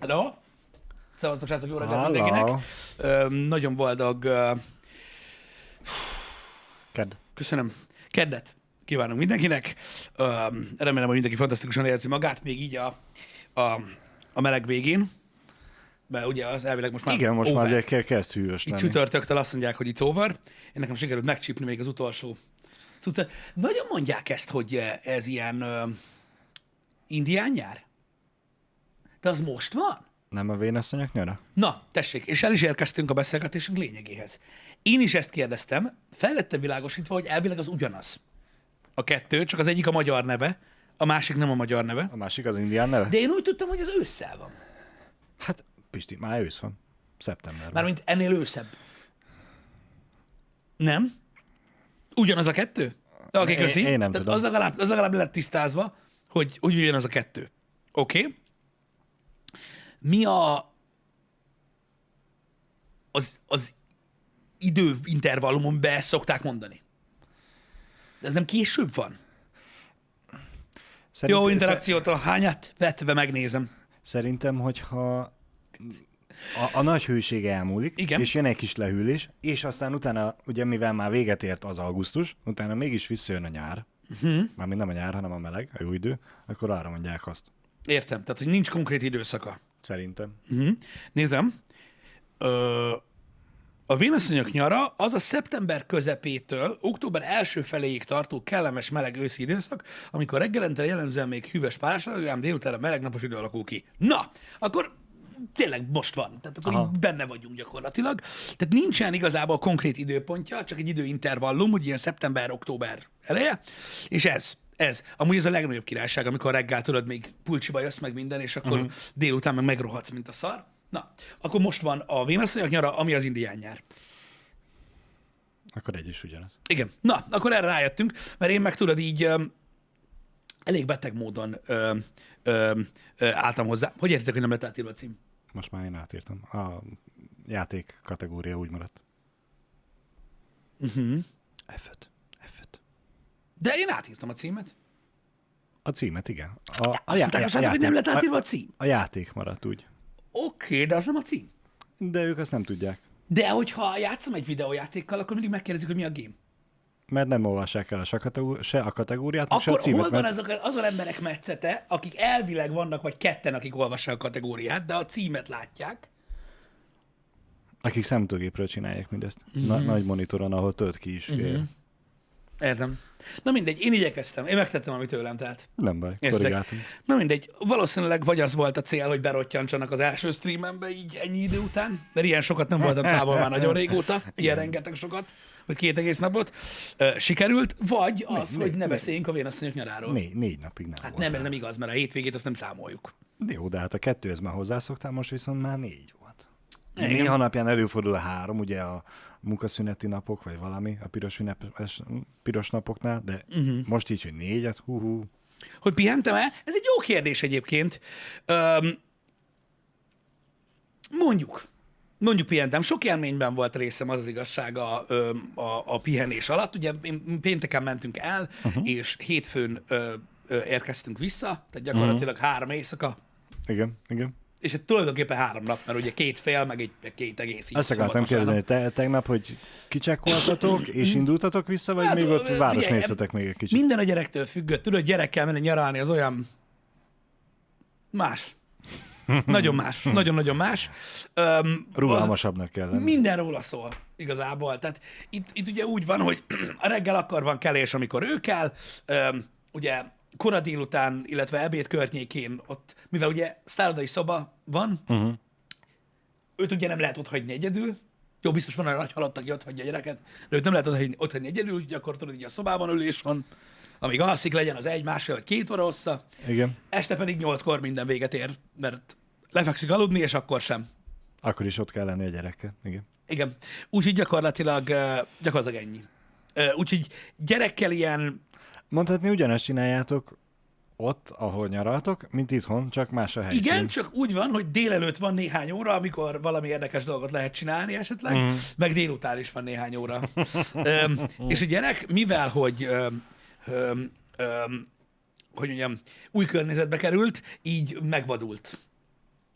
Hello! Szevasztok, srácok, jó reggelt Hello. mindenkinek! Ö, nagyon boldog, ö, Kedd. köszönöm, keddet kívánunk mindenkinek. Ö, remélem, hogy mindenki fantasztikusan érzi magát, még így a, a, a meleg végén. Mert ugye az elvileg most már Igen, most over. már azért kell, kezd hűvös lenni. csütörtöktől azt mondják, hogy it's over. Én nekem sikerült megcsípni még az utolsó cuccot. Nagyon mondják ezt, hogy ez ilyen ö, indián nyár? De az most van? Nem a vénasszonyok nyara? Na, tessék, és el is érkeztünk a beszélgetésünk lényegéhez. Én is ezt kérdeztem, fel lettem világosítva, hogy elvileg az ugyanaz. A kettő, csak az egyik a magyar neve, a másik nem a magyar neve. A másik az indián neve? De én úgy tudtam, hogy az ősszel van. Hát, Pisti, már ősz van. Szeptemberben. Mármint ennél őszebb. Nem? Ugyanaz a kettő? Oké, okay, Én- köszi. én nem Tehát tudom. Az legalább, az legalább le lett tisztázva, hogy, hogy ugyanaz a kettő. Oké. Okay. Mi a az, az időintervallumon be ezt szokták mondani? De ez nem később van? Szerint- Jó interakciót, a hányat vetve megnézem. Szerintem, hogyha a, a nagy hőség elmúlik, Igen. és jön egy kis lehűlés, és aztán utána, ugye mivel már véget ért az augusztus, utána mégis visszajön a nyár, uh-huh. mármint nem a nyár, hanem a meleg, a jó idő, akkor arra mondják azt. Értem, tehát hogy nincs konkrét időszaka. Szerintem. Uh-huh. Nézem. Ö, a vénasszonyok nyara az a szeptember közepétől október első feléig tartó kellemes meleg őszi időszak, amikor reggelente jellemzően még hűvös párság, ám délután a meleg napos idő alakul ki. Na, akkor tényleg most van. Tehát akkor Aha. így benne vagyunk gyakorlatilag. Tehát nincsen igazából konkrét időpontja, csak egy időintervallum, hogy ilyen szeptember-október eleje, és ez. Ez. Amúgy ez a legnagyobb királyság, amikor reggel tudod, még pulcsiba jössz meg minden, és akkor uh-huh. délután meg megrohadsz, mint a szar. Na, akkor most van a vénasszonyok nyara, ami az indián nyár. Akkor egy is ugyanaz. Igen. Na, akkor erre rájöttünk, mert én meg tudod így öm, elég beteg módon öm, ö, álltam hozzá. Hogy értitek, hogy nem lett átírva a cím? Most már én átírtam. A játék kategória úgy maradt. Uh-huh. F5. F5. De én átírtam a címet. A címet, igen. A, a, Azt mondták, a srácok, hogy nem lett átírva a a, cím. a játék maradt úgy. Oké, okay, de az nem a cím. De ők azt nem tudják. De hogyha játszom egy videójátékkal, akkor mindig megkérdezik, hogy mi a game. Mert nem olvassák el a se, kategó- se a kategóriát, meg se a Akkor címet, hol van mert azok, azon emberek metszete, akik elvileg vannak, vagy ketten, akik olvassák a kategóriát, de a címet látják. akik számítógépről csinálják mindezt. Mhm. Na, nagy monitoron, ahol tölt ki is fél. Értem. Na mindegy, én igyekeztem, én megtettem, amit tőlem telt. Nem baj, Értek? korrigáltunk. Na mindegy, valószínűleg vagy az volt a cél, hogy berottyantsanak az első streamembe így ennyi idő után, mert ilyen sokat nem voltam távol már nagyon régóta, ilyen rengeteg sokat, vagy két egész napot. Sikerült, vagy az, Né- hogy ne né- beszéljünk a vénasszonyok nyaráról. Négy, négy napig nem Hát nem, ez nem igaz, mert a hétvégét azt nem számoljuk. Jó, de hát a kettőhez már hozzászoktál, most viszont már négy volt. Igen. Néha napján előfordul a három, ugye a munkaszüneti napok, vagy valami, a piros, ünnepes, piros napoknál, de Mhm. uh-huh. most így, hogy négyet, hú, hú. Hogy pihentem-e? Ez egy jó kérdés egyébként. Öm, mondjuk. Mondjuk pihentem. Sok élményben volt részem, az az igazság a, a, a pihenés alatt. Ugye én- pénteken mentünk el, uh-huh. és hétfőn ö, ö, érkeztünk vissza, tehát gyakorlatilag uh-huh. három éjszaka, Igen, igen. És hát tulajdonképpen három nap, mert ugye két fél, meg egy meg két egész így Azt akartam kérdezni, te, tegnap, hogy kicsekkoltatok, és indultatok vissza, vagy Hát, még ott város néztetek még egy kicsit? Minden a gyerektől függött. Tudod, gyerekkel menni nyaralni, az olyan más. Nagyon más. Nagyon-nagyon más. Öm, Rugalmasabbnak kell lenni. minden róla szól, igazából. Tehát itt, itt ugye úgy van, hogy a reggel akkor van kelés, amikor ő kell, öm, ugye kora délután, illetve ebéd környékén ott, mivel ugye szállodai szoba van, Uh-huh. őt ugye nem lehet ott hagyni egyedül, jó, biztos van olyan nagy halott, aki ott hagyja a gyereket, de őt nem lehet ott hagyni, ott hagyni egyedül, úgyhogy akkor tudod, így a szobában ülés van, amíg alszik, legyen az egy, másfél vagy két óra hossza, Igen. este pedig nyolckor minden véget ér, mert lefekszik aludni, és akkor sem. Akkor is ott kell lenni a gyerekkel. Igen. Igen. Úgyhogy gyakorlatilag, gyakorlatilag ennyi. Úgyhogy gyerekkel ilyen, Mondhatni, ugyanezt csináljátok ott, ahol nyaraltok, mint itthon, csak más a helyszín. igen, csak úgy van, hogy délelőtt van néhány óra, amikor valami érdekes dolgot lehet csinálni esetleg, mm. meg délután is van néhány óra. Öm, és a gyerek, mivel hogy öm, öm, öm, hogy mondjam, új környezetbe került, így megvadult.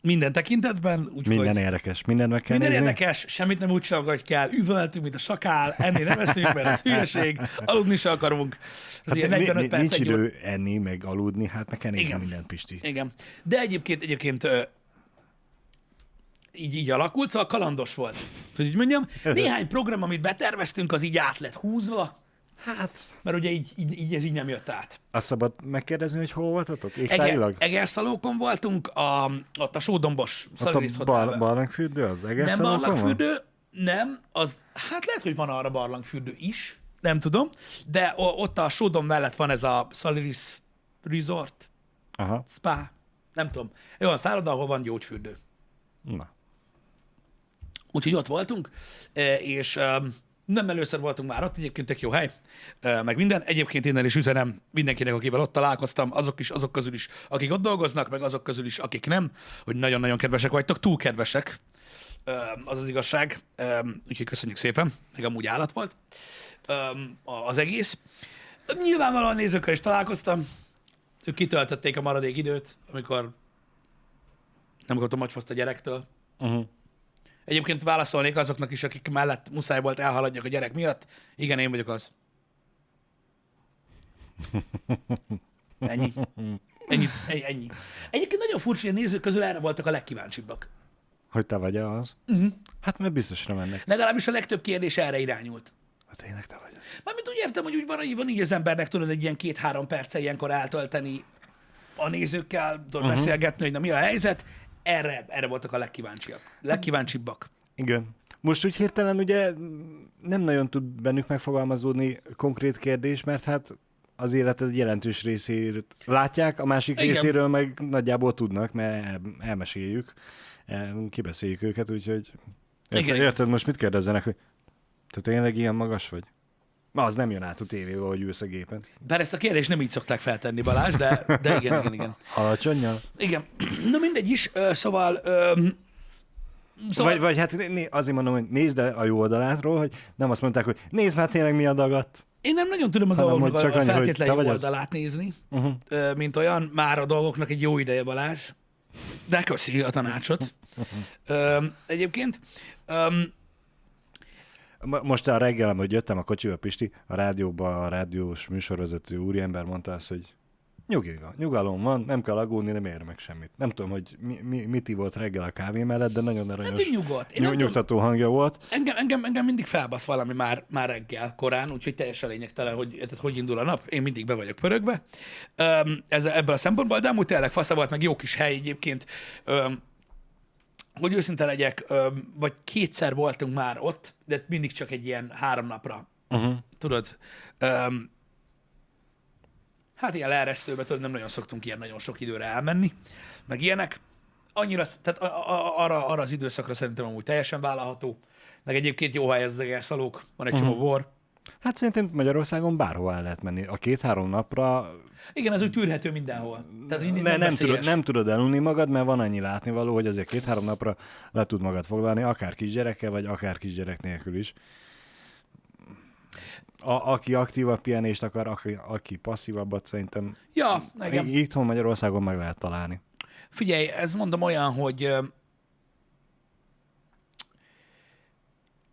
Minden tekintetben. Úgyhogy Minden érdekes, minden meg kell minden nézni. érdekes, semmit nem úgy csinálunk, hogy kell. Üvöltünk, mint a sakál, ennél nem eszünk, mert ez hülyeség, aludni se akarunk. Hát ilyen Ni- 45 ni- perc, nincs idő enni, meg aludni, hát meg kell nézni Igen. mindent, Pisti. Igen. De egyébként, egyébként így, így alakult, szóval kalandos volt. Hogy így mondjam, néhány program, amit beterveztünk, az így át lett húzva, Hát, mert ugye így, így, így ez így nem jött át. azt szabad megkérdezni, hogy hol voltatok? Eger, Égtájilag? Egerszalókon voltunk, a, ott a Sódombos Ott Szalirész bar, barlangfürdő az nem Egerszalókon van? barlangfürdő, nem, az, hát lehet, hogy van arra barlangfürdő is, nem tudom, de ott a Sódom mellett van ez a Szaliris Resort, Aha, spa, nem tudom. Olyan szálloda, ahol van gyógyfürdő. na. Úgyhogy ott voltunk, eh, és nem először voltunk már ott, egyébként tök jó hely, meg minden. Egyébként innen is üzenem mindenkinek, akivel ott találkoztam, azok is, azok közül is, akik ott dolgoznak, meg azok közül is, akik nem, hogy nagyon-nagyon kedvesek vagytok, túl kedvesek, az az igazság. Úgyhogy köszönjük szépen, meg amúgy állat volt az egész. Nyilvánvalóan nézőkkel is találkoztam, ők kitöltötték a maradék időt, amikor nem kaptam agyfaszt a gyerektől. Uh-huh. Egyébként válaszolnék azoknak is, akik mellett muszáj volt elhaladjak a gyerek miatt. Igen, én vagyok az. Ennyi. Ennyi. Ennyi. Egyébként nagyon furcsa, hogy a nézők közül erre voltak a legkíváncsibbak. Hogy te vagy az? Uh-huh. Hát mert biztosra mennek. Legalábbis a legtöbb kérdés erre irányult. Hát tényleg te vagy az. Mármint úgy értem, hogy úgy van, hogy van így az embernek tudod egy ilyen két-három perce ilyenkor eltölteni a nézőkkel, tudod uh-huh. beszélgetni, hogy na mi a helyzet. Erre, erre voltak a legkíváncsiak. Legkíváncsibbak. Igen. Most úgy hirtelen ugye nem nagyon tud bennük megfogalmazódni konkrét kérdés, mert hát az életed jelentős részét látják, a másik Igen. Részéről meg nagyjából tudnak, mert el- elmeséljük, el- kibeszéljük őket, úgyhogy érted, érted most mit kérdezzenek, hogy te tényleg ilyen magas vagy? Ma az nem jön át a tévébe, hogy ülsz a gépen. Bár ezt a kérdést nem így szokták feltenni, Balázs, de, de igen, igen, igen. Alacsonyan? Igen. Na mindegy is, szóval... Szóval... Vagy, vagy hát azért mondom, hogy nézd a jó oldalátról, hogy nem azt mondták, hogy nézd már tényleg mi a dagat. Én nem nagyon tudom a Hanem, dolgoknak csak a annyi, hogy jó vagy az. oldalát nézni, Uh-huh. mint olyan. Már a dolgoknak egy jó ideje, Balázs. De köszi a tanácsot. Ö, egyébként, Mo- Most a reggel, hogy jöttem a kocsiba, Pisti, a rádióban a rádiós műsorvezető úriember mondta azt, hogy nyugi van, nyugalom van, nem kell aggódni, nem ér meg semmit. Nem tudom, hogy mi, mi, mit ivott reggel a kávé mellett, de nagyon aranyos, hát nyugodt. Én nyug, nem tudom, nyugtató hangja volt. engem, engem, engem mindig felbasz valami már, már reggel korán, úgyhogy teljesen lényegtelen, hogy tehát hogy indul a nap. Én mindig be vagyok pörögve. Öm, ez, ebből a szempontból, de amúgy tényleg fasza volt, meg jó kis hely egyébként. Öm, hogy őszinte legyek, vagy kétszer voltunk már ott, de mindig csak egy ilyen három napra. Uh-huh. Tudod, öm, hát ilyen leeresztőbe, tudod, nem nagyon szoktunk ilyen nagyon sok időre elmenni, meg ilyenek. Annyira, tehát a, a, arra, arra az időszakra szerintem amúgy teljesen vállalható. Meg egyébként jó hely ez az egerszalók, van egy csomó bor. Hát szerintem Magyarországon bárhová el lehet menni. A két-három napra Igen, ez úgy tűrhető mindenhol. Tehát, hogy ne, nem, tudod, nem tudod elunni magad, mert van annyi látnivaló, hogy azért két-három napra le tud magad foglalni, akár kisgyerekkel, vagy akár kisgyerek nélkül is. A, aki aktívabb pihenést akar, aki, aki passzívabbat, szerintem Ja, igen. Itthon Magyarországon meg lehet találni. Figyelj, ez mondom olyan, hogy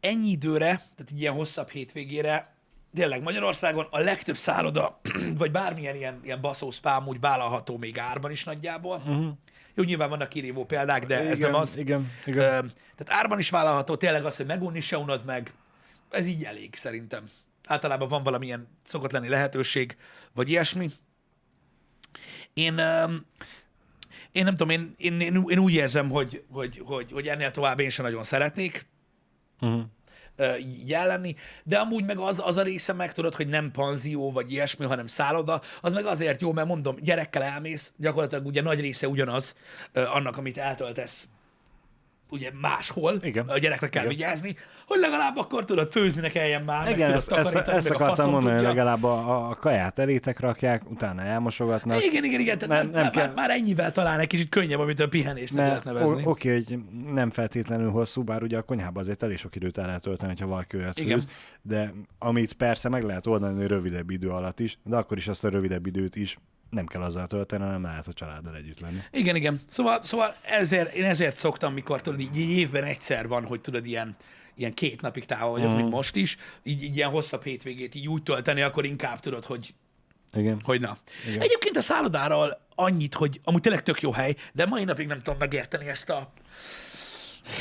ennyi időre, tehát egy ilyen hosszabb hétvégére, tényleg Magyarországon a legtöbb szálloda, vagy bármilyen ilyen, ilyen baszó spám úgy vállalható még árban is nagyjából. Uh-huh. Jó, nyilván vannak kirívó példák, de ez igen, nem az. Igen, igen. Ö, tehát árban is vállalható, tényleg az, hogy megunni se unod meg, ez így elég szerintem. Általában van valamilyen szokott lenni lehetőség, vagy ilyesmi. Én, én nem tudom, én, én, én, én úgy érzem, hogy, hogy, hogy, hogy ennél tovább én sem nagyon szeretnék Uh-huh. Ellenni, de amúgy meg az, az a része meg tudod, hogy nem panzió vagy ilyesmi, hanem szálloda, az meg azért jó, mert mondom, gyerekkel elmész, gyakorlatilag ugye nagy része ugyanaz annak, amit eltöltesz ugye máshol, Igen. a gyerekre kell Igen. vigyázni, hogy legalább akkor tudod, főzni ne kelljen már, Igen, meg ezt, tudod ezt, takarítani, ezt meg a akartam faszom mondani, hogy tudja. legalább a, a kaját elétek rakják, utána elmosogatnak. Igen, igen, igen, tehát Nem- nem, nem már, kell- már, már, ennyivel talán egy kicsit könnyebb, amit a pihenésnek lehet Mert nevezni. o- oké, hogy nem feltétlenül hosszú, bár ugye a konyhában azért elég sok időt el lehet tölteni, ha valaki olyat Igen. főz, de amit persze meg lehet oldani rövidebb idő alatt is, de akkor is azt a rövidebb időt is nem kell azzal tölteni, hanem lehet a családdal együtt lenni. Igen, igen. Szóval, szóval ezért, én ezért szoktam, mikor tudod, így, így évben egyszer van, hogy tudod, ilyen, ilyen két napig távol vagyok, mm. mint most is, így, így ilyen hosszabb hétvégét így úgy tölteni, akkor inkább tudod, hogy, Igen. hogy na. Igen. Egyébként a szállodáról annyit, hogy amúgy tényleg tök jó hely, de mai napig nem tudom megérteni ezt a,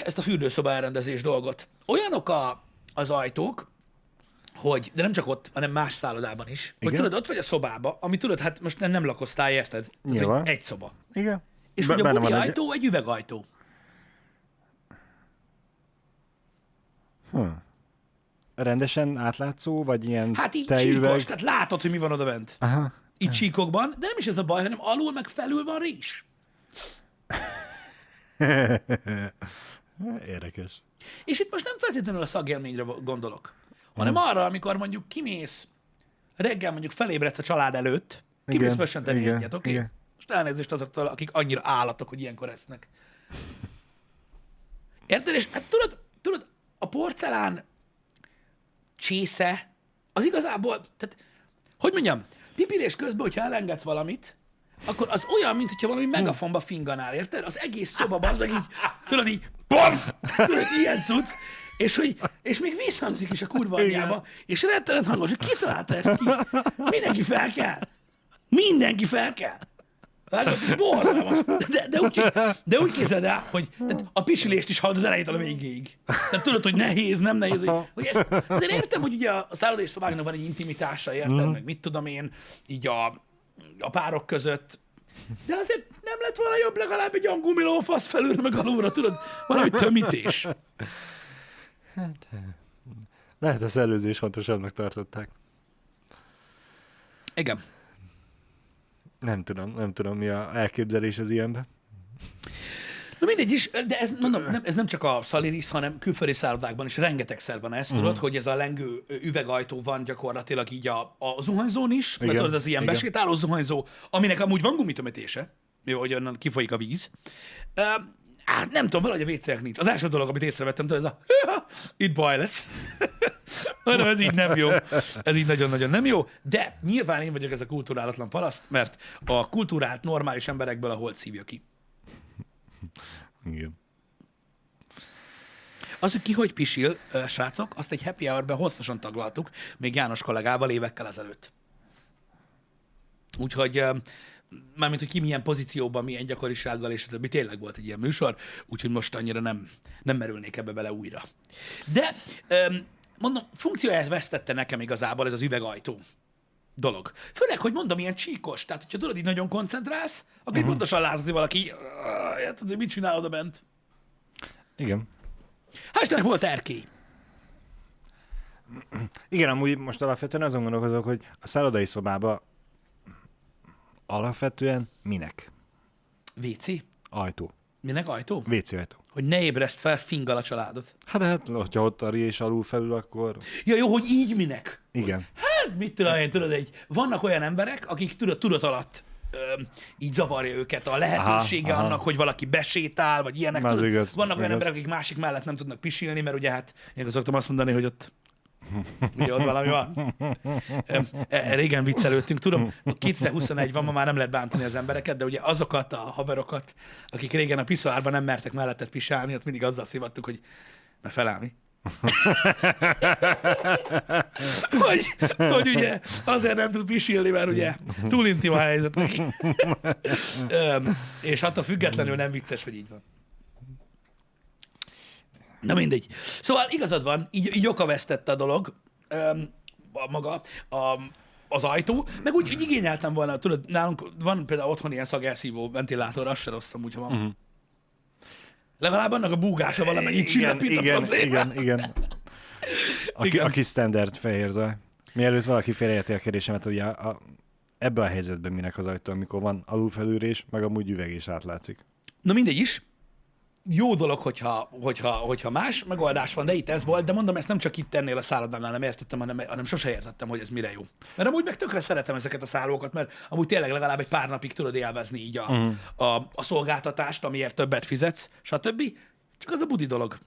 ezt a fürdőszoba elrendezés dolgot. Olyanok a, az ajtók, hogy, de nem csak ott, hanem más szállodában is, hogy Igen. tudod, ott vagy a szobába, ami tudod, hát most nem, nem lakoztál, érted? Tehát, hogy egy szoba. Igen. És Be- hogy a budi egy- ajtó egy üvegajtó. Hm. Rendesen átlátszó, vagy ilyen Hát így tejüveg? csíkos, tehát látod, hogy mi van oda bent. Aha. Így csíkokban, de nem is ez a baj, hanem alul meg felül van rizs. Érdekes. És itt most nem feltétlenül a szagélményre gondolok, hanem arra, amikor mondjuk kimész, reggel mondjuk felébredsz a család előtt, kimész igen, egyet, oké? igen. Most elnézést azoktól, akik annyira állatok, hogy ilyenkor esznek. Érted? És hát tudod, tudod, a porcelán csésze, az igazából, tehát, hogy mondjam, pipirés közben, hogyha elengedsz valamit, akkor az olyan, mintha valami megafonba finganál, érted? Az egész szoba, az meg így, tudod így, BOM! Tudod, ilyen cucc, és, hogy, és még visszhangzik is a kurva anyjába, és rettenet hangos, hogy ki találta ezt ki? Mindenki fel kell. Mindenki fel kell. Vágod, borzalmas. De, de, úgy, de úgy képzeld el, hogy a pisilést is hallod az elejétől a végéig. Tehát tudod, hogy nehéz, nem nehéz. Hogy, hogy ezt, de értem, hogy ugye a szállodai szobáknak van egy intimitása, érted? Meg mit tudom én, így a, a párok között. De azért nem lett volna jobb legalább egy olyan gumilófasz felülre, meg alulra, tudod? Valami tömítés. Lehet a szellőzés fontosabbnak tartották. Igen. Nem tudom, nem tudom, mi a elképzelés az ilyenben. Na mindegy is, de ez, mondom, nem, ez nem csak a Szaliris, hanem külföldi szállodákban is rengetegszer van ez, tudod, hogy ez a lengő üvegajtó van gyakorlatilag így a, a zuhanyzón is, mert Igen, tudod, az ilyen igen. besétáló zuhanyzó, aminek amúgy van gumitömetése, jó, hogy onnan kifolyik a víz. Hát nem tudom, valahogy a wc nincs. Az első dolog, amit észrevettem, tudod, ez a itt baj lesz. Hanem ez így nem jó. Ez így nagyon-nagyon nem jó. De nyilván én vagyok ez a kulturálatlan paraszt, mert a kultúrált normális emberekből a holt szívja ki. Igen. Az, hogy ki hogy pisil, srácok, azt egy happy hour-ben hosszasan taglaltuk, még János kollégával évekkel ezelőtt. Úgyhogy, mármint, hogy ki milyen pozícióban, milyen gyakorisággal, és többi, tényleg volt egy ilyen műsor, úgyhogy most annyira nem, nem merülnék ebbe bele újra. De, ö, mondom, funkcióját vesztette nekem igazából ez az üvegajtó dolog. Főleg, hogy mondom, ilyen csíkos. Tehát, hogyha tudod, így nagyon koncentrálsz, akkor uh-huh. pontosan látod, hogy valaki, így, "Ah, érted, hogy mit csinál oda bent. Igen. Hál' Istennek volt erkély. Igen, amúgy most alapvetően azon gondolkozok, hogy a szállodai szobába alapvetően minek? WC? Ajtó. Minek ajtó? WC ajtó. Hogy ne ébreszt fel fingal a családot. Hát, hát, hogyha ott a és alul felül, akkor Ja, jó, hogy így minek? igen. Hát, mit tudom én, tudod, egy, vannak olyan emberek, akik tudod, tudat alatt ö, így zavarja őket a lehetősége Aha, aha. annak, hogy valaki besétál, vagy ilyenek. Tudod, igaz, vannak olyan igaz. emberek, akik másik mellett nem tudnak pisilni, mert ugye hát, én szoktam azt mondani, hogy ott Ugye ott valami van. Ö, e- Régen viccelődtünk, tudom, 2021 van, ma már nem lehet bántani az embereket, de ugye azokat a haverokat, akik régen a piszoárban nem mertek mellettet pisálni, azt mindig azzal szivattuk, hogy mert feláll mi. hogy, hogy ugye azért nem tud pisilni, mert ugye túl intim a helyzet neki. És attól függetlenül nem vicces, hogy így van. Na mindegy. Szóval igazad van, így, így okavesztette a dolog, öm, a maga, a, az ajtó, meg úgy, úgy igényeltem volna, tudod, nálunk van például otthon ilyen szagelszívó ventilátor, az se rossz amúgy, ha van. Uh-huh. Legalább annak a búgása valamennyit igen, csillapít a igen, igen, igen. Aki, Igen. aki standard fehér zaj. Mielőtt valaki félreérti a kérdésemet, ugye a, a, ebben a helyzetben minek az ajtó, amikor van alulfelülrés, meg amúgy üveg is átlátszik. Na mindegy is. Jó dolog, hogyha, hogyha, hogyha más megoldás van, de itt ez volt, de mondom, ezt nem csak itt ennél a szállodánál nem értettem, hanem, hanem sose értettem, hogy ez mire jó. Mert amúgy meg tökre szeretem ezeket a szállókat, mert amúgy tényleg legalább egy pár napig tudod élvezni így a, uh-huh. a, a szolgáltatást, amiért többet fizetsz, stb. Csak az a budi dolog.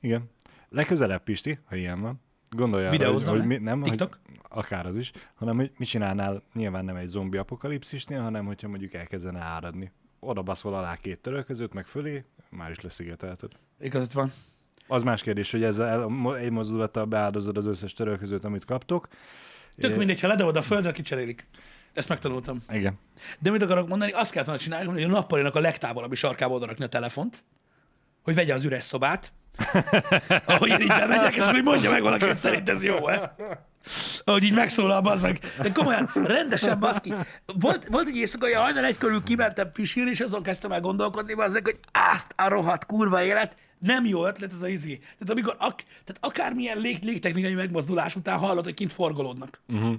Igen. Legközelebb, Pisti, ha ilyen van, Gondoljál, hogy, Videózzam hogy mi, nem, TikTok? hogy akár az is, hanem hogy mit csinálnál nyilván nem egy zombi apokalipszisnél, hanem hogyha mondjuk elkezdene áradni. Oda baszol alá két törölközőt, meg fölé, már is leszigetelted. Igazad van. Az más kérdés, hogy ezzel egy mozdulattal beáldozod az összes törölközőt, amit kaptok. Tök É, mindegy, ha ledobod a földre, kicserélik. Ezt megtanultam. Igen. De mit akarok mondani, azt kellett volna csinálni, hogy a nappalinak a legtávolabbi sarkába oda rakni a telefont, hogy vegye az üres szobát, ahogy én így bemegyek, és így mondja meg valaki, hogy szerint ez jó-e. Ahogy így megszólal, az meg. De komolyan, rendesen baszki. Volt, volt egy éjszaka, hogy hajnal egy körül kimentem pisilni, és azon kezdtem el gondolkodni, bazzeg, hogy azt a rohadt kurva élet, nem jó ötlet ez a izé. Tehát, amikor ak, tehát akármilyen lég, légtechnikai megmozdulás után hallod, hogy kint forgolódnak. Uh-huh.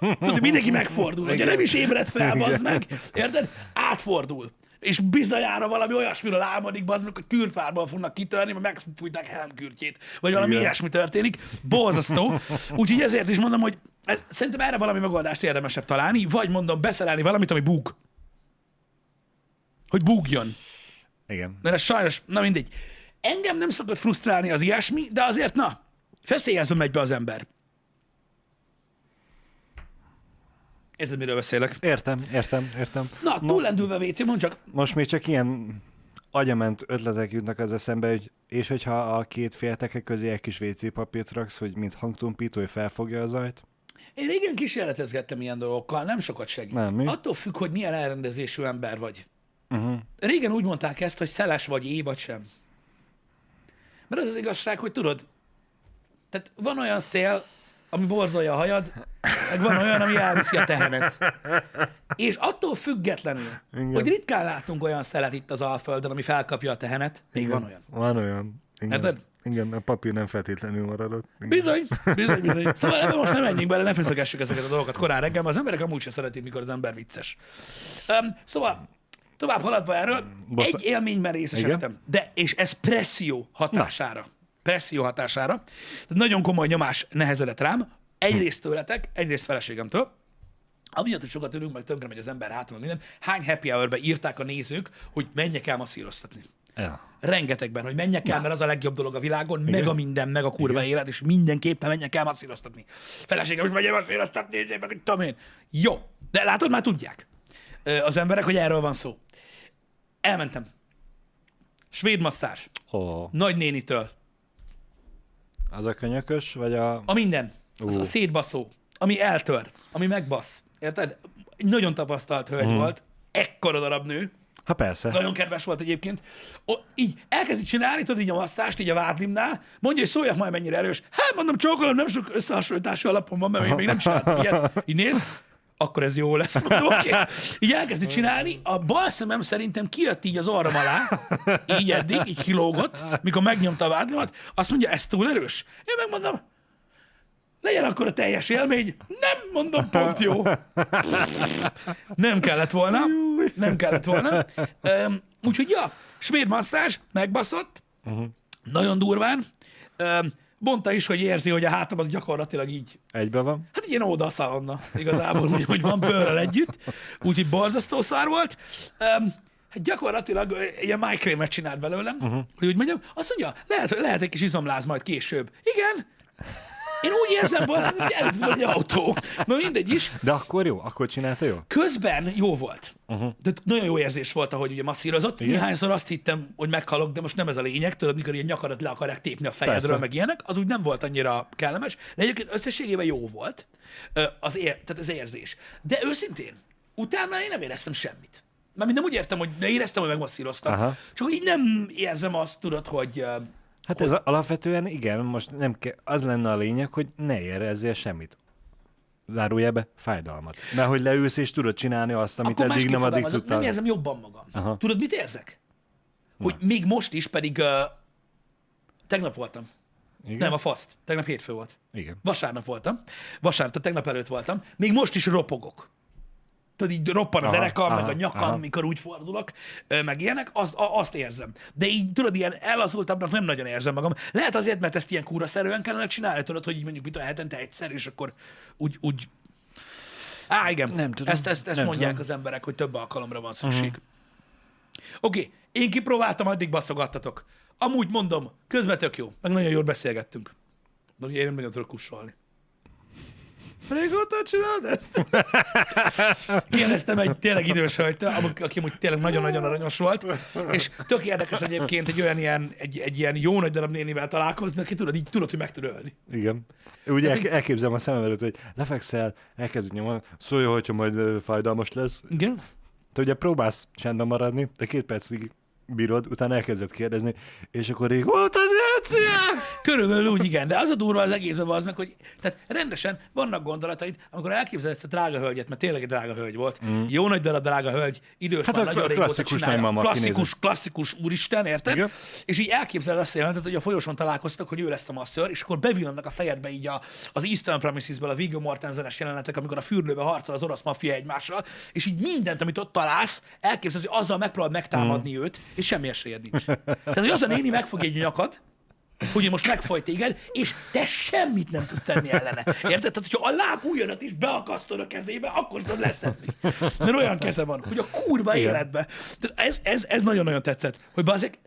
Tudod, hogy mindenki megfordul. Ugye nem is ébred fel, bazd meg. Érted? Átfordul. És bizonyára valami olyasmiről álmodik, meg, hogy kürtvárban fognak kitörni, mert megfújták Helm kürtjét. Vagy valami Igen. ilyesmi történik. Borzasztó. Úgyhogy ezért is mondom, hogy ez, szerintem erre valami megoldást érdemesebb találni, vagy mondom, beszerelni valamit, ami búg. Hogy búgjon. Igen. Mert ez sajnos, na mindegy. Engem nem szokott frusztrálni az ilyesmi, de azért, na, feszélyezve megy be az ember. Érted, miről beszélek? Értem, értem, értem. Na, túllendülve WC, mondd csak. Most még csak ilyen agyament ötletek jutnak az eszembe, hogy és hogyha a két félteke közé egy kis WC papírt raksz, hogy mint hangtompító, hogy felfogja az ajt. Én régen kísérletezgettem ilyen dolgokkal, nem sokat segít. Nem, mi? Attól függ, hogy milyen elrendezésű ember vagy. Uh-huh. Régen úgy mondták ezt, hogy szeles vagy, éj vagy sem. Mert az az igazság, hogy tudod, tehát van olyan szél, ami borzolja a hajad, meg van olyan, ami elviszi a tehenet. És attól függetlenül, Igen. hogy ritkán látunk olyan szelet itt az Alföldön, ami felkapja a tehenet, még van olyan. Van olyan. Igen. Érted? Igen, a papír nem feltétlenül maradott. Igen. Bizony, bizony, bizony. Szóval ebben most nem menjünk bele, ne feszegessük ezeket a dolgokat korán reggel, mert az emberek amúgy sem szeretik, mikor az ember vicces. Um, szóval, tovább haladva erről, Bossz- egy élményben részesedtem, de, és ez presszió hatására. Presszió hatására. Tehát nagyon komoly nyomás nehezedett rám, egyrészt tőletek, egyrészt feleségemtől, Amiatt, hogy sokat ülünk, meg tönkre megy az ember hátra, minden. Hány happy hour írták a nézők, hogy menjek el masszíroztatni Ja. rengetegben, hogy menjek el, mert az a legjobb dolog a világon, Igen. meg a minden, meg a kurva Igen. élet, és mindenképpen menjek el masszíroztatni. Feleségem is megye masszíroztatni, nézzék meg, hogy tudom én. Jó, de látod, már tudják az emberek, hogy erről van szó. Elmentem. Svéd masszázs. Ó, Nagynénitől. az a könyökös, vagy a... A minden. Az Ó. a szétbaszó. Ami eltör. Ami megbasz. Érted? Nagyon tapasztalt hölgy Mhm. volt. Ekkora darab nő. Ha persze. Nagyon kedves volt egyébként. O, így elkezdi csinálni, tudod, így a masszást, így a vádlimnál, mondja, hogy szóljak majd mennyire erős. Hát mondom, csókolom, nem sok összehasonlítási alapom van, mert még, még nem csináltam ilyet. Így néz, akkor ez jó lesz. Mondom. Okay. Így elkezdi csinálni, a bal szemem szerintem kijött így az orrom alá, így eddig, így kilógott, mikor megnyomta a vádlimat, azt mondja, ez túl erős. Én megmondom, legyen akkor a teljes élmény. Nem mondom, pont jó. Nem kellett volna. Nem kellett volna. Úgyhogy ja, svéd masszázs, megbaszott. Uh-huh. Nagyon durván. Um, mondta is, hogy érzi, hogy a hátam az gyakorlatilag így, Egybe van. hát ilyen óda a szalonna igazából, úgy, hogy van bőrrel együtt. Úgyhogy borzasztó szar volt. Hát gyakorlatilag ilyen májkrémet csinált belőlem, uh-huh. hogy úgy mondjam, azt mondja, lehet, lehet egy kis izomláz majd később. Igen, én úgy érzem, bazd, hogy elütött egy autó. Na mindegy is. De akkor jó, akkor csinálta jó? Közben jó volt. Uh-huh. De nagyon jó érzés volt, ahogy ugye masszírozott. Igen? Néhányszor azt hittem, hogy meghalok, de most nem ez a lényeg. Tudod, mikor ilyen nyakadat le akarják tépni a fejedről, Persze. meg ilyenek, az úgy nem volt annyira kellemes. De egyébként összességében jó volt az, ér, tehát az érzés. De őszintén, utána én nem éreztem semmit. Mármint nem úgy értem, hogy de éreztem, hogy megmasszíroztam. Aha. Csak így nem érzem azt, tudod, hogy Hát ez alapvetően igen, most nem ke- az lenne a lényeg, hogy ne érezzél semmit. Zárójelbe fájdalmat. Mert hogy leülsz és tudod csinálni azt, amit akkor eddig nem addig tudtál. Nem érzem jobban magam. Aha. Tudod, mit érzek? Hogy még most is pedig uh, tegnap voltam. Igen? Nem, a faszt. Tegnap hétfő volt. Igen. Vasárnap voltam. Vasárnap, tehát tegnap előtt voltam. Még most is ropogok. Tudod, így roppan a Aha, derekam, meg a nyakam, aha. mikor úgy fordulok, meg ilyenek, az, a, azt érzem. De így, tudod, ilyen elazultabbnak nem nagyon érzem magam. Lehet azért, mert ezt ilyen kúraszerűen kellene csinálni, tudod, hogy így mondjuk mit a hetente egyszer, és akkor úgy, úgy... Á, igen. Nem tudom. Ezt, ezt, ezt Nem mondják tudom. az emberek, hogy több alkalomra van szükség. Uh-huh. Oké, okay. én kipróbáltam, addig baszogattatok. Amúgy mondom, közben tök jó, meg nagyon jól beszélgettünk. Ugye én nem nagyon tudok kussolni. Régóta csinálod ezt? Kérdeztem egy tényleg idős hölgytől, aki- aki úgy tényleg nagyon-nagyon aranyos volt, és tök érdekes egyébként egy olyan ilyen, egy, egy ilyen jó nagy darab nénivel találkozni, aki tudod, így tudod, hogy meg tud ölni. Igen. Úgy el, elképzelem a szemem előtt, hogy lefekszel, elkezd nyomni, szólja, hogyha majd fájdalmas lesz. Igen? Te ugye próbálsz csendben maradni, de két percig bírod, utána elkezded kérdezni, és akkor rég volt az ECA! Körülbelül úgy igen, de az a durva az egészben az meg, hogy tehát rendesen vannak gondolataid, amikor elképzeled ezt a drága hölgyet, mert tényleg egy drága hölgy volt, mm. jó nagy darab drága hölgy, idős Hát a van, nagyon régóta klasszikus csinálja, klasszikus, kinéző. klasszikus úristen, érted? Igen. És így elképzeled azt a jelentet, hogy a folyosón találkoztak, hogy ő lesz a masször, és akkor bevillannak a fejedbe így a, az Eastern Promises-ből a Viggo Mortensenes jelenetek, amikor a fürdőbe harcol az orosz maffia egymással, és így mindent, amit ott találsz, elképzeled, hogy azzal megpróbálod megtámadni Mm. őt, és semmi esélyed nincs. Tehát, hogy az a néni megfogja egy nyakad, hogy most megfoj téged, és te semmit nem tudsz tenni ellene. Érted? Tehát, hogyha a láb ujjadat is beakasztod a kezébe, akkor tudod leszedni. Mert olyan keze van, hogy a kurva Igen. életbe. Tehát ez, ez, ez nagyon-nagyon tetszett, hogy bazeg,